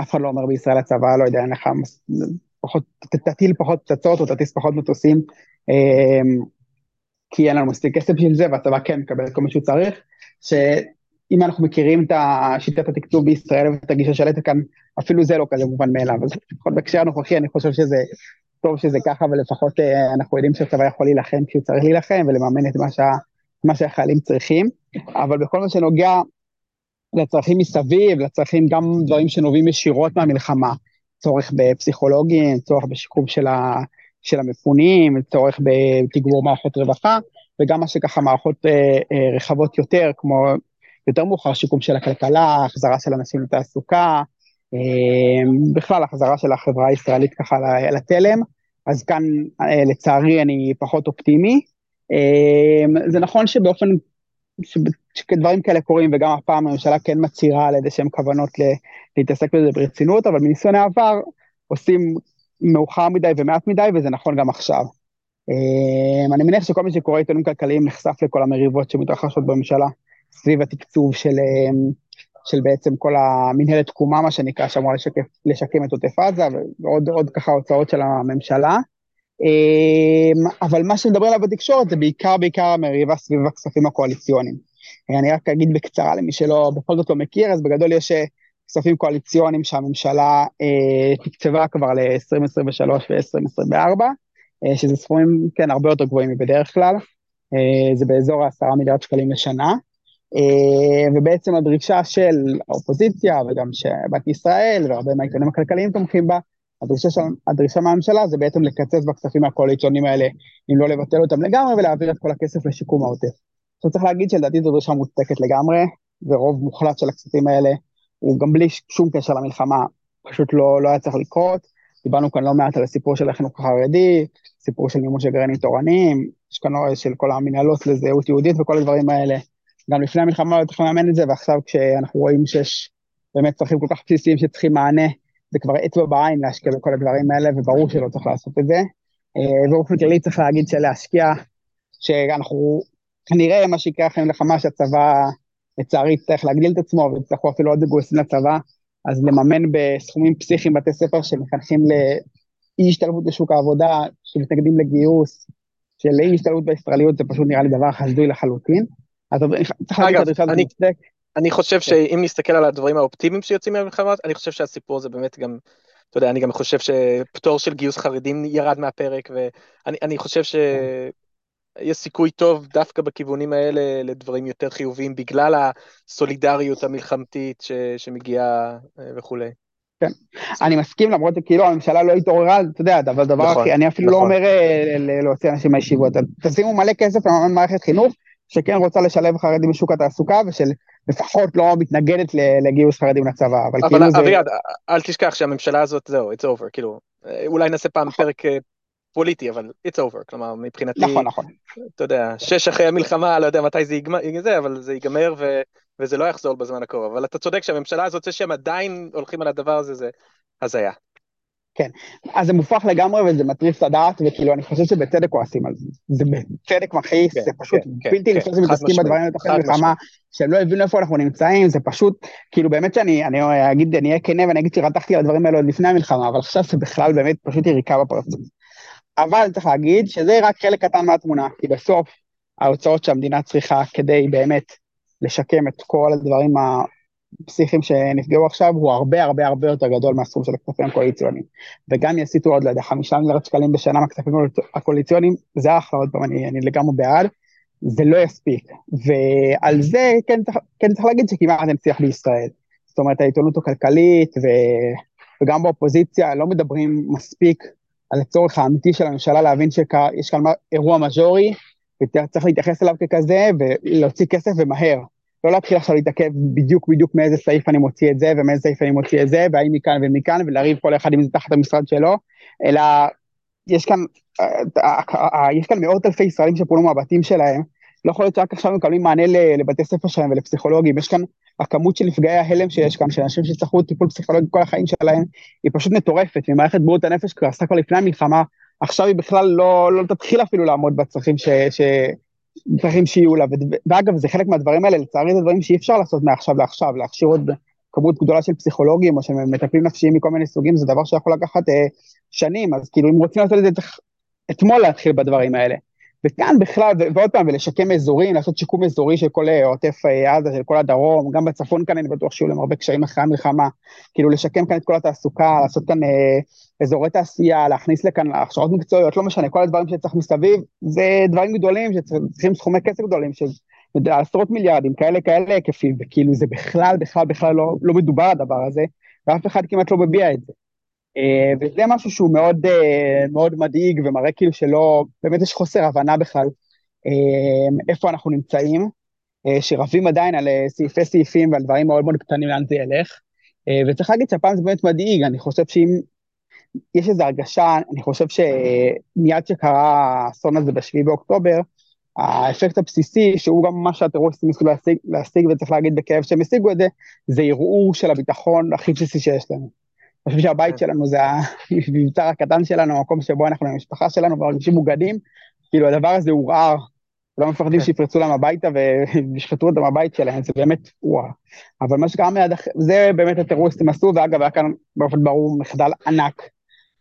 אף אחד לא אומר בישראל הצבא, לא יודע, אין לך פחות, תטיל פחות פצצות או תטיס פחות מטוסים, אמ, כי אין לנו מספיק כסף בשביל זה, והצבא כן מקבל את כל מה שהוא צריך, שאם אנחנו מכירים את שיטת התקצוב בישראל ואת הגישה שלטת כאן, אפילו זה לא כזה מובן מאליו, אז לפחות בהקשר הנוכחי אני חושב שזה טוב שזה ככה, ולפחות אה, אנחנו יודעים שהצבא יכול להילחם כשהוא צריך להילחם ולממן את מה, שה, מה שהחיילים צריכים, אבל בכל מה שנוגע לצרכים מסביב, לצרכים גם דברים שנובעים ישירות מהמלחמה, צורך בפסיכולוגים, צורך בשיקום של, ה, של המפונים, צורך בתגבור מערכות רווחה, וגם מה שככה מערכות אה, אה, רחבות יותר, כמו יותר מאוחר שיקום של הכלכלה, החזרה של אנשים לתעסוקה, בכלל החזרה של החברה הישראלית ככה לתלם, אז כאן אה, לצערי אני פחות אופטימי. אה, זה נכון שבאופן שדברים כאלה קורים, וגם הפעם הממשלה כן מצהירה על איזה שהן כוונות להתעסק בזה ברצינות, אבל מניסיון העבר עושים מאוחר מדי ומעט מדי, וזה נכון גם עכשיו. אמ, אני מניח שכל מי שקורא עיתונים כלכליים נחשף לכל המריבות שמתרחשות בממשלה סביב התקצוב של, אמ, של בעצם כל המנהלת תקומה, מה שנקרא, שאמורה לשקף, לשקם את עוטף עזה, ועוד עוד ככה הוצאות של הממשלה. אמ, אבל מה שמדברים עליו בתקשורת זה בעיקר בעיקר המריבה סביב הכספים הקואליציוניים. אני רק אגיד בקצרה למי שלא, בכל זאת לא מכיר, אז בגדול יש אה, כספים קואליציוניים שהממשלה אה, תקצבה כבר ל-2023 ו-2024, אה, שזה סכומים, כן, הרבה יותר גבוהים מבדרך כלל, זה באזור ה-10 מיליארד שקלים לשנה, ובעצם הדרישה של האופוזיציה וגם שבנק ישראל והרבה מהעיתונים הכלכליים תומכים בה, הדרישה, של, הדרישה מהממשלה זה בעצם לקצץ בכספים הקואליציוניים האלה, אם לא לבטל אותם לגמרי ולהעביר את כל הכסף לשיקום העוטף. עכשיו צריך להגיד שלדעתי זו דרישה מוצדקת לגמרי, ורוב מוחלט של הכספים האלה הוא גם בלי שום קשר למלחמה, פשוט לא, לא היה צריך לקרות. דיברנו כאן לא מעט על הסיפור של החינוך החרדי, סיפור של מימון של גרעינים תורניים, יש כאן של כל המנהלות לזהות יהודית וכל הדברים האלה. גם לפני המלחמה לא צריכים לאמן את זה, ועכשיו כשאנחנו רואים שיש באמת צרכים כל כך בסיסיים שצריכים מענה, זה כבר אצבע בעין להשקיע בכל הדברים האלה, וברור שלא צריך לעשות את זה. אה, באופן כללי צריך להגיד שלהשקיע, שאנחנו, כנראה מה שיקרה אחרי מלחמה, שהצבא לצערי יצטרך להגדיל את עצמו, ויצטרכו אפילו עוד מגויסים לצבא, אז לממן בסכומים פסיכיים בתי ספר שמחנכים לאי השתלבות בשוק העבודה, שמתנגדים לגיוס, של אי השתלבות בישראליות, זה פשוט נראה לי דבר הזוי לחלוטין. אז. אני חושב כן. שאם נסתכל על הדברים האופטימיים שיוצאים מהמלחמה, אני חושב שהסיפור הזה באמת גם, אתה יודע, אני גם חושב שפטור של גיוס חרדים ירד מהפרק, ואני חושב שיש כן. סיכוי טוב דווקא בכיוונים האלה לדברים יותר חיוביים, בגלל הסולידריות המלחמתית ש, שמגיעה אה, וכולי. כן. אני מסכים למרות שכאילו הממשלה לא התעוררה, אתה יודע, אבל דבר נכון, הכי, אני אפילו לא נכון. אומר אה, להוציא אנשים מהישיבות, תשימו מלא כסף לממן מערכת חינוך שכן רוצה לשלב חרדים בשוק התעסוקה ושלפחות לא מתנגדת לגיוס חרדים לצבא, אבל אבל כאילו זה, אביעד, אל תשכח שהממשלה הזאת, זהו, it's over, כאילו, אה, אולי נעשה פעם פרק אה, פוליטי, אבל it's over, כלומר, מבחינתי, נכון, נכון, אתה יודע, שש אחרי המלחמה, לא יודע מתי זה ייגמר, זה, אבל זה ייגמר ו, וזה לא יחזור בזמן הקרוב. אבל אתה צודק שהממשלה הזאת, זה שהם עדיין הולכים על הדבר הזה, זה הזיה. אז זה מופרך לגמרי וזה מטריף את הדעת, וכאילו אני חושב שבצדק כועסים על זה, זה בצדק מכעיס, כן, זה פשוט כן, כן, בלתי כן, נתפס שמתעסקים בדברים האלה חד מלחמה. שהם לא הבינו איפה אנחנו נמצאים, זה פשוט, כאילו באמת שאני אני אגיד, אני אהיה כנה ואני אגיד שרתחתי על הדברים האלה עוד לפני המלחמה, אבל עכשיו זה בכלל באמת פשוט יריקה בפרצוף. אבל צריך להגיד שזה רק חלק קטן מהתמונה, כי בסוף ההוצאות שהמדינה צריכה כדי באמת לשקם את כל הדברים הפסיכיים שנפגעו עכשיו, הוא הרבה הרבה הרבה יותר גדול מהסכום של הכספים הקואליציוניים. וגם יסיטו עוד, לא יודע, חמישה מיליארד שקלים בשנה מהכספים הקואליציוניים, זה אחלה, עוד פעם, אני, אני לגמרי בעד, זה לא יספיק. ועל זה כן, כן צריך להגיד שכמעט אין שיח בישראל. זאת אומרת, העיתונות הכלכלית ו... וגם באופוזיציה לא מדברים מספיק על הצורך האמיתי של הממשלה להבין שיש כאן אירוע מז'ורי, וצריך להתייחס אליו ככזה ולהוציא כסף ומהר. לא להתחיל עכשיו להתעכב בדיוק בדיוק מאיזה סעיף אני מוציא את זה ומאיזה סעיף אני מוציא את זה, והאם מכאן ומכאן, ולריב כל אחד עם זה תחת המשרד שלו, אלא יש כאן, יש כאן מאות אלפי ישראלים שפונו מהבתים שלהם, לא יכול להיות שרק עכשיו מקבלים מענה לבתי ספר שלהם ולפסיכולוגים, יש כאן, הכמות של נפגעי ההלם שיש כאן, של אנשים שצרכו טיפול פסיכולוגי כל החיים שלהם, היא פשוט מטורפת, ממערכת בריאות הנפש עשתה כבר לפני המלחמה, עכשיו היא בכלל לא, לא תתחיל אפילו לעמוד בצרכים ש, ש, צרכים שיהיו לה, ואגב, זה חלק מהדברים האלה, לצערי זה דברים שאי אפשר לעשות מעכשיו לעכשיו, להכשיר עוד כמות גדולה של פסיכולוגים או של מטפלים נפשיים מכל מיני סוגים, זה דבר שיכול לקחת אה, שנים, אז כאילו אם רוצים לעשות את זה צריך אתמול להתחיל בדברים האלה. וכאן בכלל, ועוד פעם, ולשקם אזורים, לעשות שיקום אזורי של כל אה, עוטף אה, עזה, של כל הדרום, גם בצפון כאן אני בטוח שיהיו להם הרבה קשיים אחרי המלחמה, כאילו לשקם כאן את כל התעסוקה, לעשות כאן אה, אזורי תעשייה, להכניס לכאן הכשרות מקצועיות, לא משנה, כל הדברים שצריך מסביב, זה דברים גדולים שצריכים סכומי כסף גדולים, של עשרות מיליארדים, כאלה כאלה היקפים, וכאילו זה בכלל, בכלל, בכלל לא, לא מדובר הדבר הזה, ואף אחד כמעט לא מביע את זה. אה, וזה משהו שהוא מאוד, אה, מאוד מדאיג ומראה כאילו שלא, באמת יש חוסר הבנה בכלל אה, איפה אנחנו נמצאים, שרבים עדיין על סעיפי סעיפים ועל דברים מאוד מאוד קטנים לאן זה ילך. וצריך להגיד שהפעם זה באמת מדאיג, אני חושב שאם יש איזו הרגשה, אני חושב שמיד שקרה האסון הזה בשביעי באוקטובר, האפקט הבסיסי, שהוא גם מה שהטרוריסטים ניסו להשיג, להשיג, וצריך להגיד בכאב שהם השיגו את זה, זה ערעור של הביטחון הכי בסיסי שיש לנו. אני חושב שהבית כן. שלנו זה המבצר הקטן שלנו, המקום שבו אנחנו עם המשפחה שלנו ומרגישים מוגנים, כאילו הדבר הזה עורער, כולם מפחדים כן. שיפרצו להם הביתה וישחטו אותם בבית שלהם, זה באמת וואו. אבל מה שקרה מיד אחרי, זה באמת הטרוריסטים עשו, ואגב היה כאן באופן ברור מחדל ענק,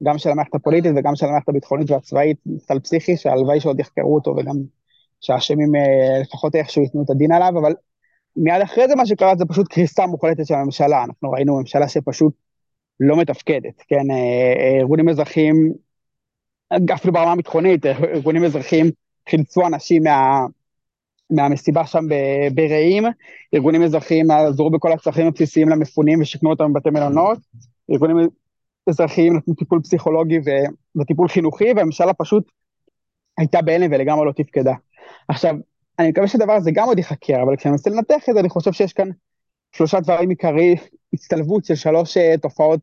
גם של המערכת הפוליטית וגם של המערכת הביטחונית והצבאית, מחדל פסיכי, שהלוואי שעוד יחקרו אותו וגם שהאשמים אה, לפחות איכשהו ייתנו את הדין עליו, אבל מיד אחרי זה מה שקרה זה פשוט קריסה מוחלטת של הממשלה, אנחנו ראינו ממשלה שפשוט לא מתפקדת, כן, אה, אה, ארגונים אזרחיים, אפילו ברמה הביטחונית, ארגונים אזרחיים חילצו אנשים מה, מהמסיבה שם ברעים, ארגונים אזרחיים עזרו בכל הצרכים הבסיסיים למפונים ושיכנו אותם בבתי מלונות, ארגונים אזרחיים נתנו טיפול פסיכולוגי ו- וטיפול חינוכי, והממשלה פשוט הייתה בהלם ולגמרי לא תפקדה. עכשיו, אני מקווה שהדבר הזה גם עוד ייחקר, אבל כשאני מנסה לנתח את זה, אני חושב שיש כאן שלושה דברים עיקריים, הצטלבות של שלוש אה, תופעות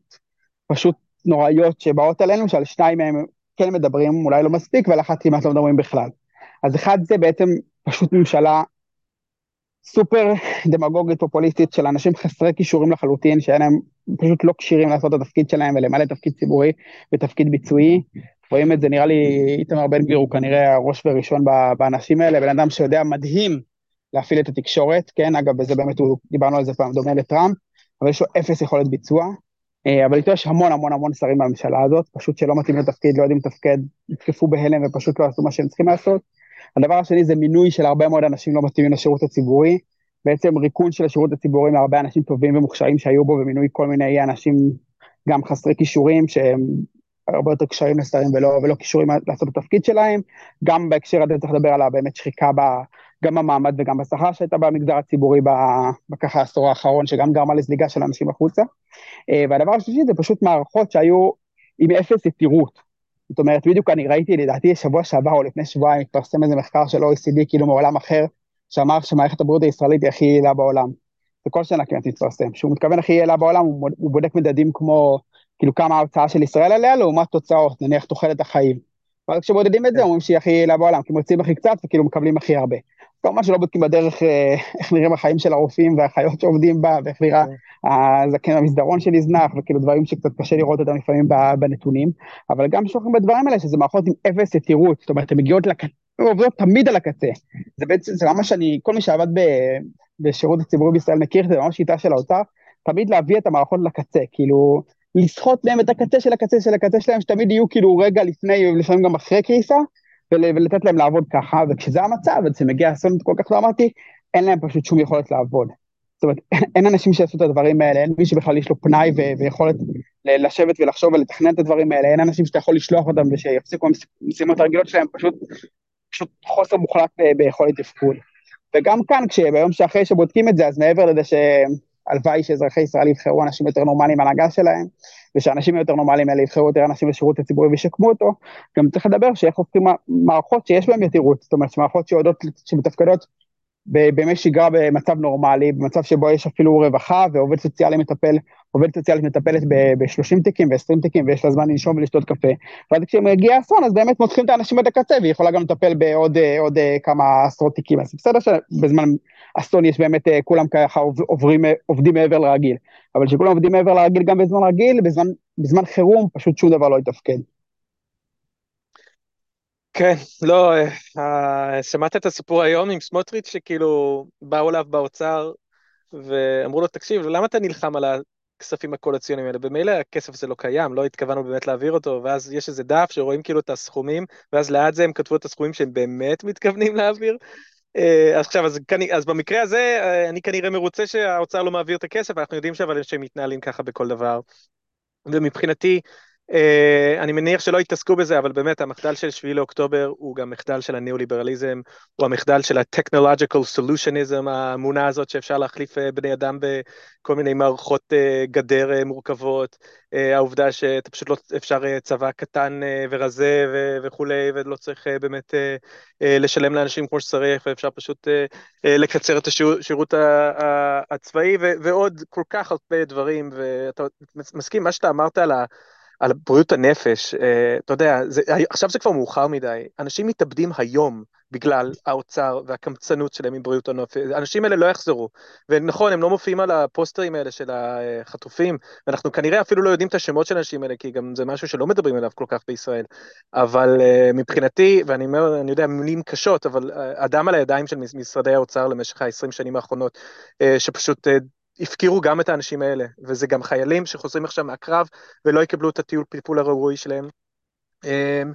פשוט נוראיות שבאות עלינו, שעל שניים מהם כן מדברים, אולי לא מספיק, ועל אחת כמעט לא מדברים בכלל. אז אחד זה בעצם פשוט ממשלה סופר דמגוגית פופוליסטית של אנשים חסרי כישורים לחלוטין, שאין להם, פשוט לא כשירים לעשות את התפקיד שלהם ולמלא תפקיד ציבורי ותפקיד ביצועי. רואים את זה, נראה לי, איתמר בן גביר הוא כנראה הראש וראשון באנשים האלה, בן אדם שיודע מדהים להפעיל את התקשורת, כן, אגב, בזה באמת הוא, דיברנו על זה פעם, דומה לטראמפ, אבל יש לו אפס יכולת ביצוע, אה, אבל איתו יש המון המון המון שרים בממשלה הזאת, פשוט שלא מתאים לתפקיד, לא יודעים לתפקד, נתקפו בהלם ופשוט לא עשו מה שהם צריכים לעשות. הדבר השני זה מינוי של הרבה מאוד אנשים לא מתאימים לשירות הציבורי, בעצם ריקון של השירות הציבורי מהרבה אנשים טובים ומוכשרים שהיו בו, ומינוי כל מיני אנשים גם חסרי כישורים, שהם הרבה יותר קשרים לשרים ולא, ולא כישורים לעשות את התפקיד שלהם. גם בהקשר הזה צריך לדבר על הבאמת שחיקה ב, גם במעמד וגם בשכר שהייתה במגזר הציבורי בככה העשור האחרון, שגם גרמה לזליגה של אנשים החוצה. והדבר השלישי זה פשוט מערכות שהיו עם אפס יתירות. זאת אומרת, בדיוק אני ראיתי, לדעתי שבוע שעבר או לפני שבועיים התפרסם איזה מחקר של OECD, כאילו מעולם אחר, שאמר שמערכת הבריאות הישראלית היא הכי יעילה בעולם. וכל שנה כמעט מתפרסם. שהוא מתכוון הכי יעילה בעולם, הוא, הוא בודק מדדים כמו, כאילו כמה ההוצאה של ישראל עליה לעומת תוצאות, נניח תוחלת החיים. אבל כשמודדים את זה, אומרים שהיא הכי יעילה בעולם, כי מוצאים הכי קצת וכאילו מקבלים הכי הרבה. כמובן שלא בודקים בדרך אה, <laughs> איך נראים החיים של הרופאים והאחיות שעובדים בה, ואיך נראה הזקן המסדרון שנזנח, וכאילו דברים שקצת קשה לראות אותם לפעמים בנתונים, אבל גם שוכרים בדברים האלה, שזה מערכות עם אפס יתירות, זאת אומרת, הן מגיעות לקצה, הן עובדות תמיד על הקצה. זה בעצם, זה ממש אני, כל מי שעבד ב, בשירות הציבורי בישראל מכיר זה, ממש שיטה של האוצר, תמיד להביא את המערכות לקצה, כאילו, לסחוט מהם את הקצה של הקצה של הקצה שלהם, שתמיד יהיו כאילו רגע לפני, ולפעמים גם אחרי קריסה, ולתת להם לעבוד ככה, וכשזה המצב, וכשמגיע אסון כל כך דרמטי, אין להם פשוט שום יכולת לעבוד. זאת אומרת, <laughs> אין אנשים שיעשו את הדברים האלה, אין מי שבכלל יש לו פנאי ו- ויכולת לשבת ולחשוב ולתכנן את הדברים האלה, אין אנשים שאתה יכול לשלוח אותם ושיפסיקו המשימות הרגילות שלהם, פשוט, פשוט חוסר מוחלט ביכולת תפקוד. וגם כאן, ביום שאחרי שבודקים את זה, אז מעבר לזה שהלוואי שאזרחי ישראל יבחרו אנשים יותר נורמליים בהנהגה שלהם, ושאנשים יותר נורמליים האלה יבחרו יותר אנשים לשירות הציבורי וישקמו אותו, גם צריך לדבר שאיך הופכים מערכות שיש בהן יתירות, זאת אומרת, מערכות שיודעות, שמתפקדות בימי שגרה במצב נורמלי, במצב שבו יש אפילו רווחה ועובד סוציאלי מטפל, עובד סוציאלית מטפלת ב-30 תיקים ו-20 תיקים ויש לה זמן לנשום ולשתות קפה. ואז כשמגיע אסון אז באמת מותחים את האנשים עד הקצה והיא יכולה גם לטפל בעוד עוד, כמה עשרות תיקים. אז בסדר שבזמן אסון יש באמת כולם ככה עוברים, עובדים מעבר לרגיל, אבל כשכולם עובדים מעבר לרגיל גם בזמן רגיל, בזמן, בזמן חירום פשוט שום דבר לא יתפקד. כן, לא, אה, שמעת את הסיפור היום עם סמוטריץ' שכאילו באו אליו באוצר ואמרו לו, תקשיב, למה אתה נלחם על הכספים הקואליציוניים האלה? במילא הכסף הזה לא קיים, לא התכוונו באמת להעביר אותו, ואז יש איזה דף שרואים כאילו את הסכומים, ואז ליד זה הם כתבו את הסכומים שהם באמת מתכוונים להעביר. אז עכשיו, אז, אז במקרה הזה, אה, אני כנראה מרוצה שהאוצר לא מעביר את הכסף, אנחנו יודעים שאבל שהם מתנהלים ככה בכל דבר. ומבחינתי, Uh, אני מניח שלא יתעסקו בזה, אבל באמת המחדל של 7 לאוקטובר הוא גם מחדל של הניאו-ליברליזם, הוא המחדל של ה-technological solutionism, האמונה הזאת שאפשר להחליף uh, בני אדם בכל מיני מערכות uh, גדר uh, מורכבות, uh, העובדה שאתה פשוט לא אפשר uh, צבא קטן uh, ורזה ו- וכולי, ולא צריך uh, באמת uh, uh, לשלם לאנשים כמו שצריך, ואפשר פשוט uh, uh, לקצר את השירות הצבאי, ו- ועוד כל כך הרבה דברים, ואתה מסכים, מה שאתה אמרת על ה... על בריאות הנפש, אה, אתה יודע, זה, עכשיו זה כבר מאוחר מדי, אנשים מתאבדים היום בגלל האוצר והקמצנות שלהם עם בריאות הנפש, האנשים האלה לא יחזרו, ונכון, הם לא מופיעים על הפוסטרים האלה של החטופים, ואנחנו כנראה אפילו לא יודעים את השמות של האנשים האלה, כי גם זה משהו שלא מדברים עליו כל כך בישראל, אבל uh, מבחינתי, ואני אומר, אני יודע, מילים קשות, אבל אדם על הידיים של משרדי האוצר למשך ה-20 שנים האחרונות, שפשוט הפקירו גם את האנשים האלה, וזה גם חיילים שחוזרים עכשיו מהקרב ולא יקבלו את הטיול טיפול הראוי שלהם. אמ,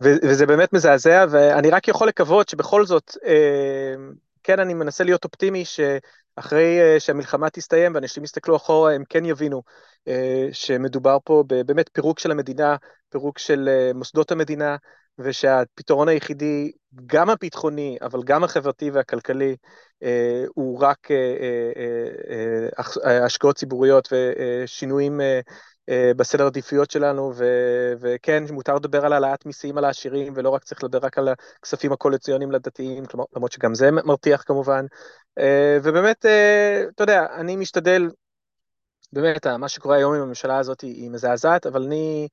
וזה באמת מזעזע, ואני רק יכול לקוות שבכל זאת, אמ, כן, אני מנסה להיות אופטימי שאחרי אה, שהמלחמה תסתיים ואנשים יסתכלו אחורה, הם כן יבינו אה, שמדובר פה באמת פירוק של המדינה, פירוק של אה, מוסדות המדינה, ושהפתרון היחידי, גם הביטחוני, אבל גם החברתי והכלכלי, אה, הוא רק אה, אה, השקעות ציבוריות ושינויים בסדר עדיפויות שלנו, ו, וכן, מותר לדבר על העלאת מיסים על העשירים, ולא רק צריך לדבר רק על הכספים הקואליציוניים לדתיים, כלומר, למרות שגם זה מרתיח כמובן. ובאמת, אתה יודע, אני משתדל, באמת, מה שקורה היום עם הממשלה הזאת היא מזעזעת, אבל אני...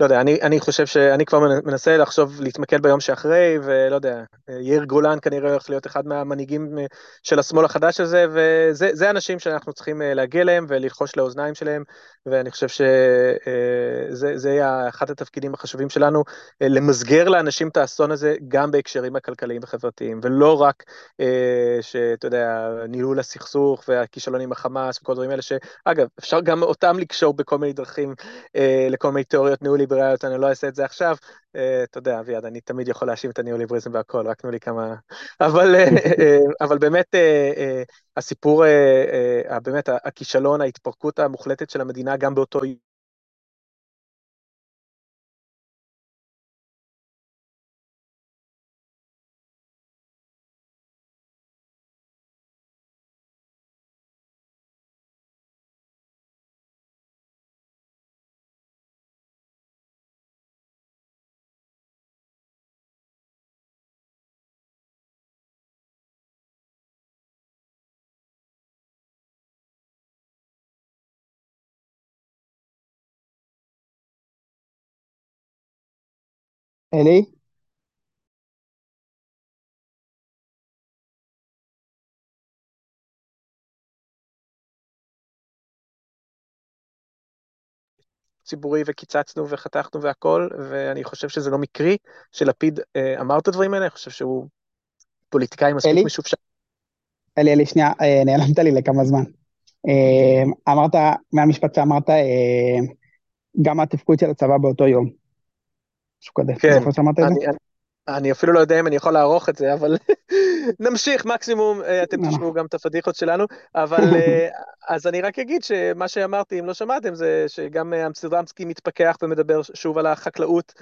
לא יודע, אני, אני חושב שאני כבר מנסה לחשוב, להתמקד ביום שאחרי, ולא יודע, יאיר גולן כנראה הולך להיות אחד מהמנהיגים אה, של השמאל החדש הזה, וזה אנשים שאנחנו צריכים אה, להגיע אליהם וללחוש לאוזניים שלהם, ואני חושב שזה אה, יהיה אחד התפקידים החשובים שלנו, למסגר לאנשים את האסון הזה גם בהקשרים הכלכליים וחברתיים, ולא רק, שאתה יודע, ניהול הסכסוך והכישלון עם החמאס וכל הדברים האלה, שאגב, אפשר גם אותם לקשור בכל מיני דרכים לכל מיני תיאוריות ניהול ליברליות, אני לא אעשה את זה עכשיו. אה, אתה יודע, אביעד, אני תמיד יכול להאשים את הניאו-ליבריזם והכל, רק תנו לי כמה... אבל, אה, אה, אבל באמת, הסיפור, באמת, הכישלון, ההתפרקות המוחלטת של המדינה, גם באותו אלי? ציבורי וקיצצנו וחתכנו והכל, ואני חושב שזה לא מקרי שלפיד אה, אמר את הדברים האלה, אני חושב שהוא פוליטיקאי מספיק משופשט. אלי, אלי, שנייה, אה, נעלמת לי לכמה זמן. אה, אמרת, מהמשפט שאמרת, אה, גם התפקוד של הצבא באותו יום. כזה, כן? אני אפילו לא יודע אם אני יכול לערוך את זה, אבל נמשיך, מקסימום אה, אתם לא. תשמעו גם את הפדיחות שלנו, אבל אה, <laughs> אז אני רק אגיד שמה שאמרתי, אם לא שמעתם, זה שגם אה, אמסטרדמסקי מתפכח ומדבר שוב על החקלאות,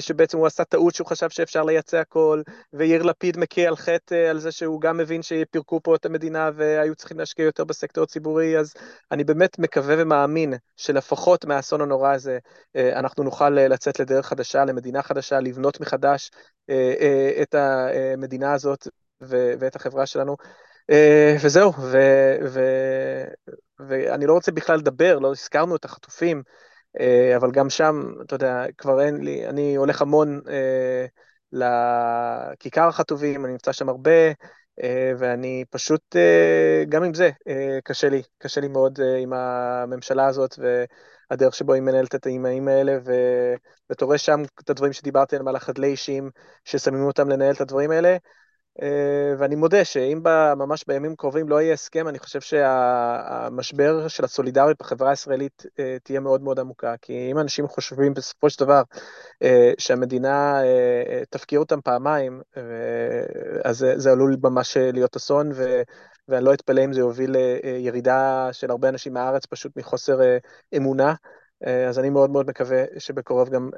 שבעצם הוא עשה טעות שהוא חשב שאפשר לייצא הכל, ויאיר לפיד מכה על חטא על זה שהוא גם מבין שפירקו פה את המדינה והיו צריכים להשקיע יותר בסקטור הציבורי, אז אני באמת מקווה ומאמין שלפחות מהאסון הנורא הזה, אנחנו נוכל לצאת לדרך חדשה, למדינה חדשה, לבנות מחדש אה, אה, את המדינה הזאת ואת החברה שלנו. אה, וזהו, ואני לא רוצה בכלל לדבר, לא הזכרנו את החטופים, אבל גם שם, אתה יודע, כבר אין לי, אני הולך המון לכיכר החטופים, אני נמצא שם הרבה, ואני פשוט, גם עם זה, קשה לי, קשה לי מאוד עם הממשלה הזאת, הדרך שבו היא מנהלת את האימאים האלה, ואתה רואה שם את הדברים שדיברתי עליהם, על החדלי אישים, ששמים אותם לנהל את הדברים האלה. אה, ואני מודה שאם ממש בימים קרובים לא יהיה הסכם, אני חושב שהמשבר של הסולידריות בחברה הישראלית אה, תהיה מאוד מאוד עמוקה. כי אם אנשים חושבים בסופו של דבר אה, שהמדינה תפקיר אותם פעמיים, אז זה עלול ממש להיות אסון, ואני לא אתפלא אם זה יוביל לירידה של הרבה אנשים מהארץ פשוט מחוסר אמונה. אז אני מאוד מאוד מקווה שבקרוב גם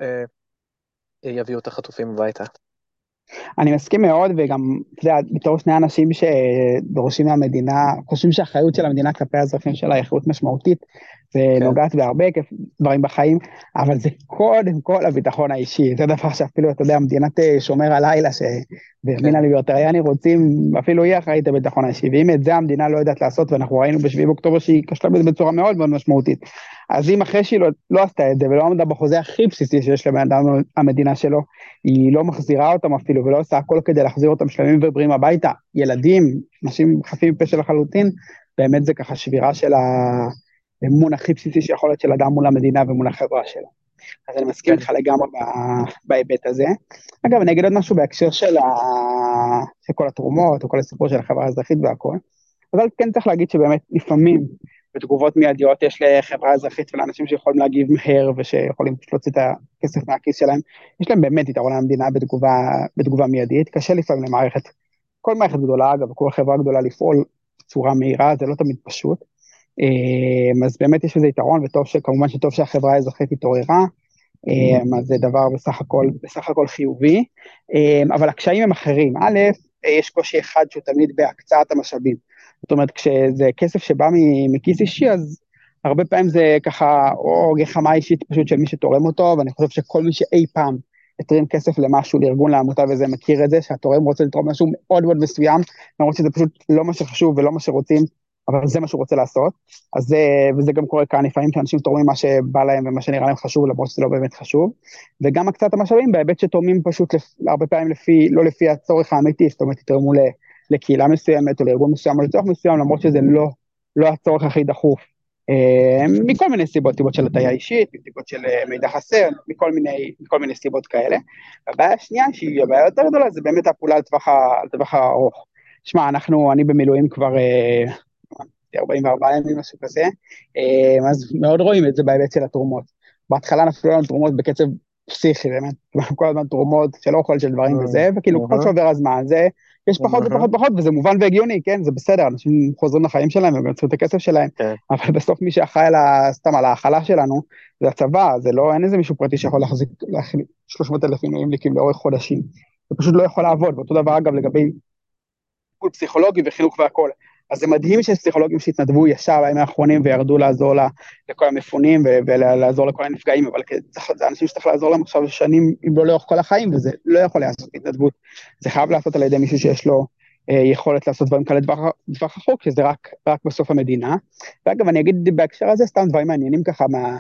יביאו את החטופים הביתה. אני מסכים מאוד, וגם, אתה יודע, בתור שני אנשים שדורשים מהמדינה, חושבים שהאחריות של המדינה כלפי האזרחים שלה היא אחריות משמעותית, ונוגעת כן. בהרבה דברים בחיים, אבל זה קודם כל הביטחון האישי, זה דבר שאפילו, אתה יודע, מדינת אה, שומר הלילה, שבימין כן. הליברטריאני רוצים, אפילו היא אחראית לביטחון האישי, ואם את זה המדינה לא יודעת לעשות, ואנחנו ראינו ב-7 באוקטובר שהיא כשלה בזה בצורה מאוד מאוד משמעותית, אז אם אחרי שהיא לא, לא עשתה את זה, ולא עמדה בחוזה הכי בסיסי שיש לבן אדם המדינה שלו, היא לא מחזירה אותם אפילו, ולא עושה הכל כדי להחזיר אותם שלמים ובריאים הביתה, ילדים, אנשים חפים מפשע לחלוטין, באמת זה ככה שבירה של האמון הכי בסיסי שיכול להיות של אדם מול המדינה ומול החברה שלו. אז אני מסכים איתך לגמרי בהיבט הזה. אגב, אני אגיד עוד משהו בהקשר של, ה... של כל התרומות, או כל הסיפור של החברה האזרחית והכל, אבל כן צריך להגיד שבאמת לפעמים בתגובות מיידיות יש לחברה אזרחית ולאנשים שיכולים להגיב מהר ושיכולים פשוט להוציא את הכסף מהכיס שלהם, יש להם באמת יתרון למדינה בתגובה, בתגובה מיידית, קשה לפעמים למערכת, כל מערכת גדולה אגב, כל חברה גדולה לפעול בצורה מהירה, זה לא תמיד פשוט, אמ, אז באמת יש לזה יתרון, וטוב שכמובן שטוב שהחברה האזרחית התעוררה, אמ, אז זה דבר בסך הכל, בסך הכל חיובי, אמ, אבל הקשיים הם אחרים, א', יש קושי אחד שהוא תמיד בהקצאת המשאבים. זאת אומרת, כשזה כסף שבא מכיס אישי, אז הרבה פעמים זה ככה, או גחמה אישית פשוט של מי שתורם אותו, ואני חושב שכל מי שאי פעם התרים כסף למשהו, לארגון, לעמותה וזה, מכיר את זה, שהתורם רוצה לתרום משהו מאוד מאוד מסוים, למרות שזה פשוט לא מה שחשוב ולא מה שרוצים, אבל זה מה שהוא רוצה לעשות. אז זה, וזה גם קורה כאן, לפעמים שאנשים תורמים מה שבא להם ומה שנראה להם חשוב, למרות שזה לא באמת חשוב. וגם הקצת המשאבים בהיבט שתורמים פשוט לפ, הרבה פעמים לפי, לא לפי הצורך האמיתי, זאת אומרת, יתרמו לקהילה מסוימת או לארגון מסוים או לצורך מסוים, למרות שזה לא, לא הצורך הכי דחוף. אה, מכל מיני סיבות, סיבות של הטעיה אישית, סיבות של אה, מידע חסר, מכל מיני, מכל מיני סיבות כאלה. הבעיה השנייה, שהיא הבעיה יותר גדולה, זה באמת הפעולה על טווח הארוך. שמע, אנחנו, אני במילואים כבר 44 אה, ימים, משהו כזה, אז מאוד רואים את זה בהיבט של התרומות. בהתחלה נפלו לנו תרומות בקצב פסיכי, באמת, כל הזמן תרומות של אוכל, של דברים וזה, וכאילו כל שעובר הזמן זה יש פחות ופחות ופחות, וזה מובן והגיוני, כן, זה בסדר, אנשים חוזרים לחיים שלהם והם יוצאים את הכסף שלהם, כן. אבל בסוף מי שאחראי סתם על ההאכלה שלנו, זה הצבא, זה לא, אין איזה מישהו פרטי שיכול להחזיק 300 אלף מילואימניקים לאורך חודשים, זה פשוט לא יכול לעבוד, ואותו דבר אגב לגבי טיפול פסיכולוגי וחינוך והכל. אז זה מדהים שיש פסיכולוגים שהתנדבו ישר בימים האחרונים וירדו לעזור לה, לכל המפונים ולעזור לכל הנפגעים, אבל זה אנשים שצריך לעזור להם עכשיו שנים, אם לא לאורך כל החיים, וזה לא יכול לעשות התנדבות. זה חייב לעשות על ידי מישהו שיש לו אה, יכולת לעשות דברים כאלה לטווח רחוק, שזה רק, רק בסוף המדינה. ואגב, אני אגיד בהקשר הזה סתם דברים מעניינים ככה, מה,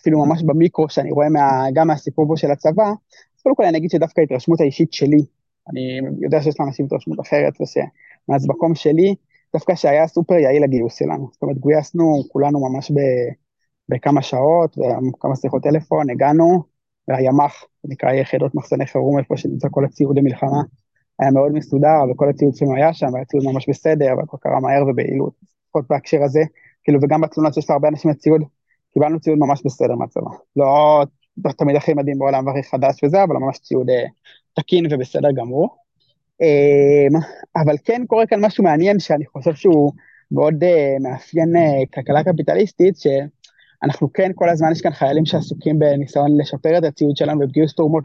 אפילו ממש במיקרו, שאני רואה מה, גם מהסיפור פה של הצבא, קודם כל אני אגיד שדווקא ההתרשמות האישית שלי, אני יודע שיש לאנשים התרשמות אחרת, ושמאז מקום שלי, דווקא שהיה סופר יעיל הגיוס שלנו. זאת אומרת, גויסנו כולנו ממש ב, בכמה שעות, וכמה שיחות טלפון, הגענו, והימ"ח, נקרא יחידות מחסני חירום, איפה שנמצא כל הציוד למלחמה, היה מאוד מסודר, וכל הציוד שלנו היה שם, היה ציוד ממש בסדר, והכל קרה מהר וביעילות. לפחות בהקשר הזה, כאילו, וגם בתלונות שיש להרבה אנשים לציוד, קיבלנו ציוד ממש בסדר מהצבא. לא תמיד הכי מדהים בעולם והכי חדש וזה, אבל ממש ציוד אה, תקין ובסדר גמור. אה, אבל כן קורה כאן משהו מעניין שאני חושב שהוא מאוד אה, מאפיין אה, כלכלה קפיטליסטית, שאנחנו כן כל הזמן יש כאן חיילים שעסוקים בניסיון לשפר את הציוד שלנו ובגיוס תרומות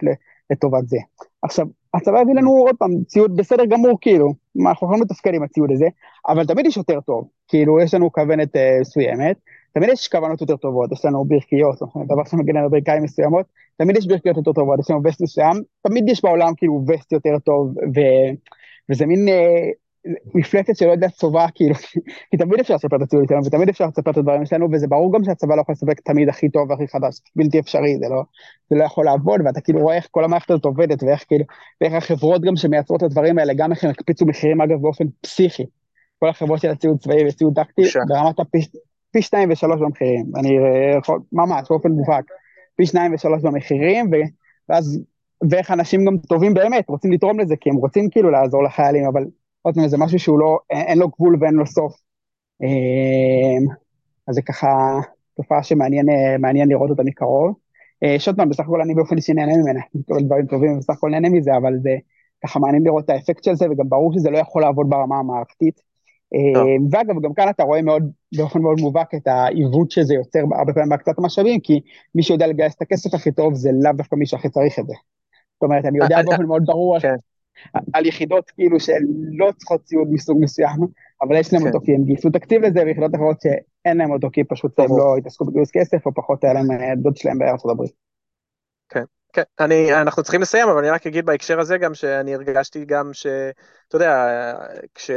לטובת זה. עכשיו, הצבא הביא לנו עוד פעם ציוד בסדר גמור, כאילו, אנחנו יכולים לתפקד עם הציוד הזה, אבל תמיד יש יותר טוב, כאילו יש לנו כוונת מסוימת, תמיד יש כוונות יותר טובות, יש לנו ברכיות, דבר שמגן על ברכיים מסוימות, תמיד יש ברכיות יותר טובות, יש לנו וסט מסוים, תמיד יש בעולם כאילו וסט יותר טוב, ו... וזה מין אה, מפלצת שלא יודעת צובע, כאילו, כי תמיד אפשר לספר את הציוד שלנו, ותמיד אפשר לספר את הדברים שלנו, וזה ברור גם שהצבא לא יכול לספק תמיד הכי טוב והכי חדש, בלתי אפשרי, זה לא, זה לא יכול לעבוד, ואתה כאילו רואה איך כל המערכת הזאת עובדת, ואיך כאילו, ואיך החברות גם שמייצרות את הדברים האלה, גם איך הם הקפיצו מחירים אגב באופן פסיכי. כל החברות של הציוד צבאי וציוד טקטי, ברמת הפי, פי שניים ושלוש במחירים, אני יכול, ממש, באופן מובהק, פי שניים ושלוש במחירים, ואז, ואיך אנשים גם טובים באמת, רוצים לתרום לזה, כי הם רוצים כאילו לעזור לחיילים, אבל עוד פעם, זה משהו שהוא לא, אין, לו גבול ואין לו סוף. אמ, אז זה ככה תופעה שמעניין לראות אותה מקרוב. אה, שעוד פעם, בסך הכל אני באופן אישי נהנה ממנה, אני מקבל דברים טובים ובסך הכל נהנה מזה, אבל זה ככה מעניין לראות את האפקט של זה, וגם ברור שזה לא יכול לעבוד ברמה המערכתית. אמ, ואגב, גם כאן אתה רואה מאוד, באופן מאוד מובהק את העיוות שזה יוצר הרבה פעמים בהקצת המשאבים, כי מי שיודע לגייס את הכסף הכי טוב זה לאו דווקא מי שהכי צריך את זה. זאת אומרת, אני יודע אה, באופן מאוד ברור כן. על יחידות כאילו שלא צריכות ציוד מסוג מסוים, אבל יש להם כן. אותו כי הם גייסו תקציב לזה, ויחידות אחרות שאין להם אותו כי פשוט הם לא התעסקו בגיוס כסף, או פחות היה להם אה, דוד שלהם בארצות הברית. כן, כן, אני, אנחנו צריכים לסיים, אבל אני רק אגיד בהקשר הזה גם שאני הרגשתי גם ש... אתה יודע, כש...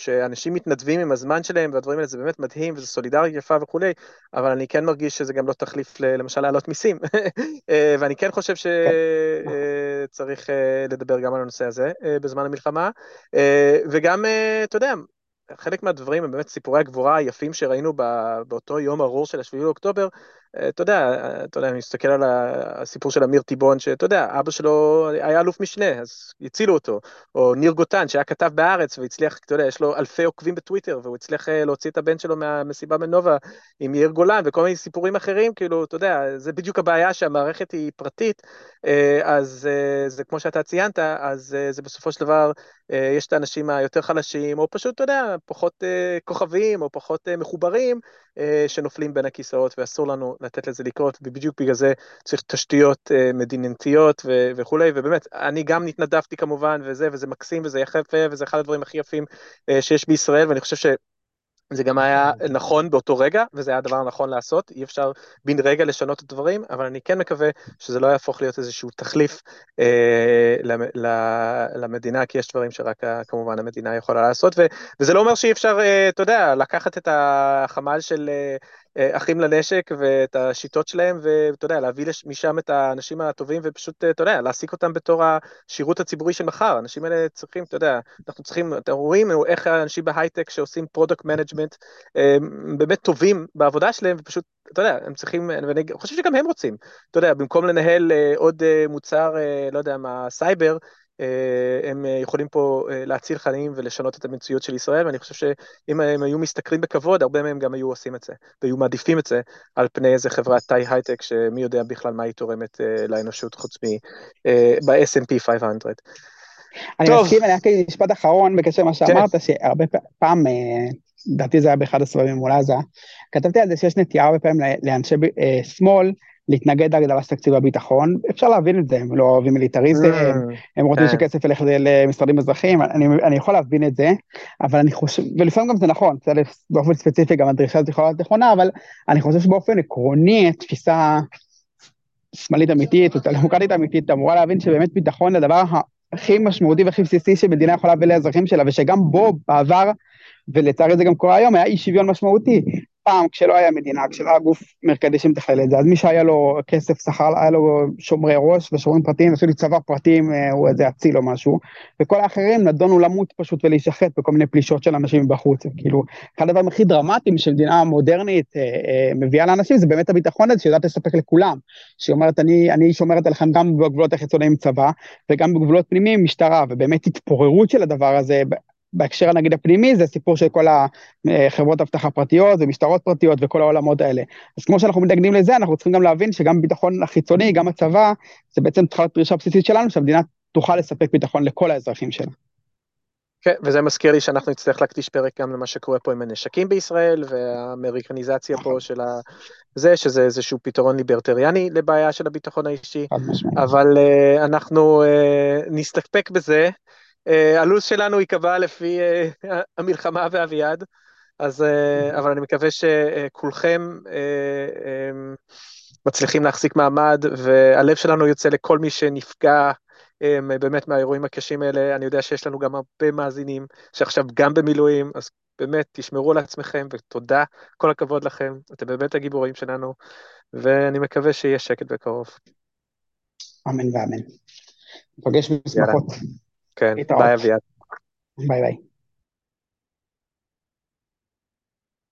כשאנשים מתנדבים עם הזמן שלהם והדברים האלה זה באמת מדהים וזה סולידריות יפה וכולי, אבל אני כן מרגיש שזה גם לא תחליף למשל להעלות מיסים, <laughs> אה, ואני כן חושב שצריך כן. אה, לדבר גם על הנושא הזה אה, בזמן המלחמה, וגם, אתה יודע, חלק מהדברים הם באמת סיפורי הגבורה היפים שראינו באותו יום ארור של השביעי לאוקטובר, אה, אתה יודע, אתה יודע, אני מסתכל על הסיפור של אמיר טיבון, שאתה יודע, אבא שלו היה אלוף משנה, אז הצילו אותו, או ניר גוטן, שהיה כתב בארץ והצליח, אתה יודע, יש לו אלפי עוקבים בטוויטר, והוא הצליח אה, להוציא את הבן שלו מהמסיבה בנובה עם יאיר גולן וכל מיני סיפורים אחרים, כאילו, אתה יודע, זה בדיוק הבעיה שהמערכת היא פרטית, אה, אז זה כמו שאתה ציינת, אז זה בסופו של דבר, יש את האנשים היותר חלשים, או פשוט, אתה יודע, פחות כוכבים, או פחות מחוברים, שנופלים בין הכיסאות, ואסור לנו לתת לזה לקרות, ובדיוק בגלל זה צריך תשתיות uh, מדינתיות ו- וכולי, ובאמת, אני גם התנדבתי כמובן, וזה, וזה מקסים, וזה יפה, וזה אחד הדברים הכי יפים uh, שיש בישראל, ואני חושב ש... זה גם היה נכון באותו רגע, וזה היה הדבר הנכון לעשות, אי אפשר בן רגע לשנות את הדברים, אבל אני כן מקווה שזה לא יהפוך להיות איזשהו תחליף אה, למדינה, כי יש דברים שרק כמובן המדינה יכולה לעשות, ו, וזה לא אומר שאי אפשר, אה, אתה יודע, לקחת את החמ"ל של אה, אחים לנשק ואת השיטות שלהם, ואתה יודע, להביא משם את האנשים הטובים ופשוט, אתה יודע, להעסיק אותם בתור השירות הציבורי של מחר. האנשים האלה צריכים, אתה יודע, אנחנו צריכים, אתם רואים איך האנשים בהייטק שעושים product management, באמת טובים בעבודה שלהם, ופשוט, אתה יודע, הם צריכים, ואני חושב שגם הם רוצים, אתה יודע, במקום לנהל אה, עוד אה, מוצר, לא יודע מה, סייבר, אה, הם אה, יכולים פה אה, להציל חיים ולשנות את המציאות של ישראל, ואני חושב שאם הם היו משתכרים בכבוד, הרבה מהם גם היו עושים את זה, והיו מעדיפים את זה על פני איזה חברת תאי הייטק, שמי יודע בכלל מה היא תורמת לאנושות חוץ מ-S&P 500. אני טוב. מסכים, אני רק אגיד משפט אחרון בקשר למה כן. שאמרת, כן. שהרבה פעם, לדעתי זה היה באחד הסבבים מול עזה, כתבתי על זה שיש נטייה הרבה פעמים לאנשי שמאל, להתנגד להגדלה של תקציב הביטחון, אפשר להבין את זה, הם לא אוהבים מיליטריזם, mm, הם רוצים כן. שכסף ילך למשרדים אזרחיים, אני, אני יכול להבין את זה, אבל אני חושב, ולפעמים גם זה נכון, בסדר, באופן ספציפי גם הדרישה הזאת יכולה להיות נכונה, אבל אני חושב שבאופן עקרוני, תפיסה שמאלית אמיתית, או דמוקרטית אמיתית, אמורה להבין שבאמת ביטחון זה הדבר הכי משמעותי והכי בסיסי שמדינה יכולה להביא לאזרחים שלה, ושגם בו בעבר, ולצערי זה גם קורה היום, היה אי שוויון משמעותי. פעם, כשלא היה מדינה, כשלא היה גוף מרכזי שמתכלל את זה, אז מי שהיה לו כסף, שכר, היה לו שומרי ראש ושומרים פרטיים, אפילו צבא פרטיים, אה, הוא איזה אציל או משהו, וכל האחרים נדונו למות פשוט ולהישחט בכל מיני פלישות של אנשים מבחוץ. כאילו, אחד הדברים הכי דרמטיים שמדינה מודרנית אה, אה, מביאה לאנשים, זה באמת הביטחון הזה שיודעת לספק לכולם. שהיא אומרת, אני, אני שומרת עליכם גם בגבולות החיצוניים צבא, וגם בגבולות פנימיים משטרה, ובאמת התפוררות של הדבר הזה, בהקשר נגיד הפנימי זה סיפור של כל החברות אבטחה פרטיות ומשטרות פרטיות וכל העולמות האלה. אז כמו שאנחנו מתנגדים לזה, אנחנו צריכים גם להבין שגם ביטחון החיצוני, גם הצבא, זה בעצם צריכה להיות דרישה בסיסית שלנו, שהמדינה תוכל לספק ביטחון לכל האזרחים שלה. כן, וזה מזכיר לי שאנחנו נצטרך להקדיש פרק גם למה שקורה פה עם הנשקים בישראל, והאמריקניזציה פה של זה, שזה איזשהו פתרון ליברטריאני לבעיה של הביטחון האישי, אבל uh, אנחנו uh, נסתפק בזה. אה, הלו"ז שלנו ייקבע לפי אה, המלחמה ואביעד, אז, אה, אבל אני מקווה שכולכם מצליחים להחזיק מעמד, והלב שלנו יוצא לכל מי שנפגע באמת מהאירועים הקשים האלה. אני יודע שיש לנו גם הרבה מאזינים שעכשיו גם במילואים, אז באמת, תשמרו על עצמכם, ותודה, כל הכבוד לכם, אתם באמת הגיבורים שלנו, ואני מקווה שיהיה שקט בקרוב. אמן ואמן. נפגש בשמחות. כן, ביי אביעד. ביי ביי.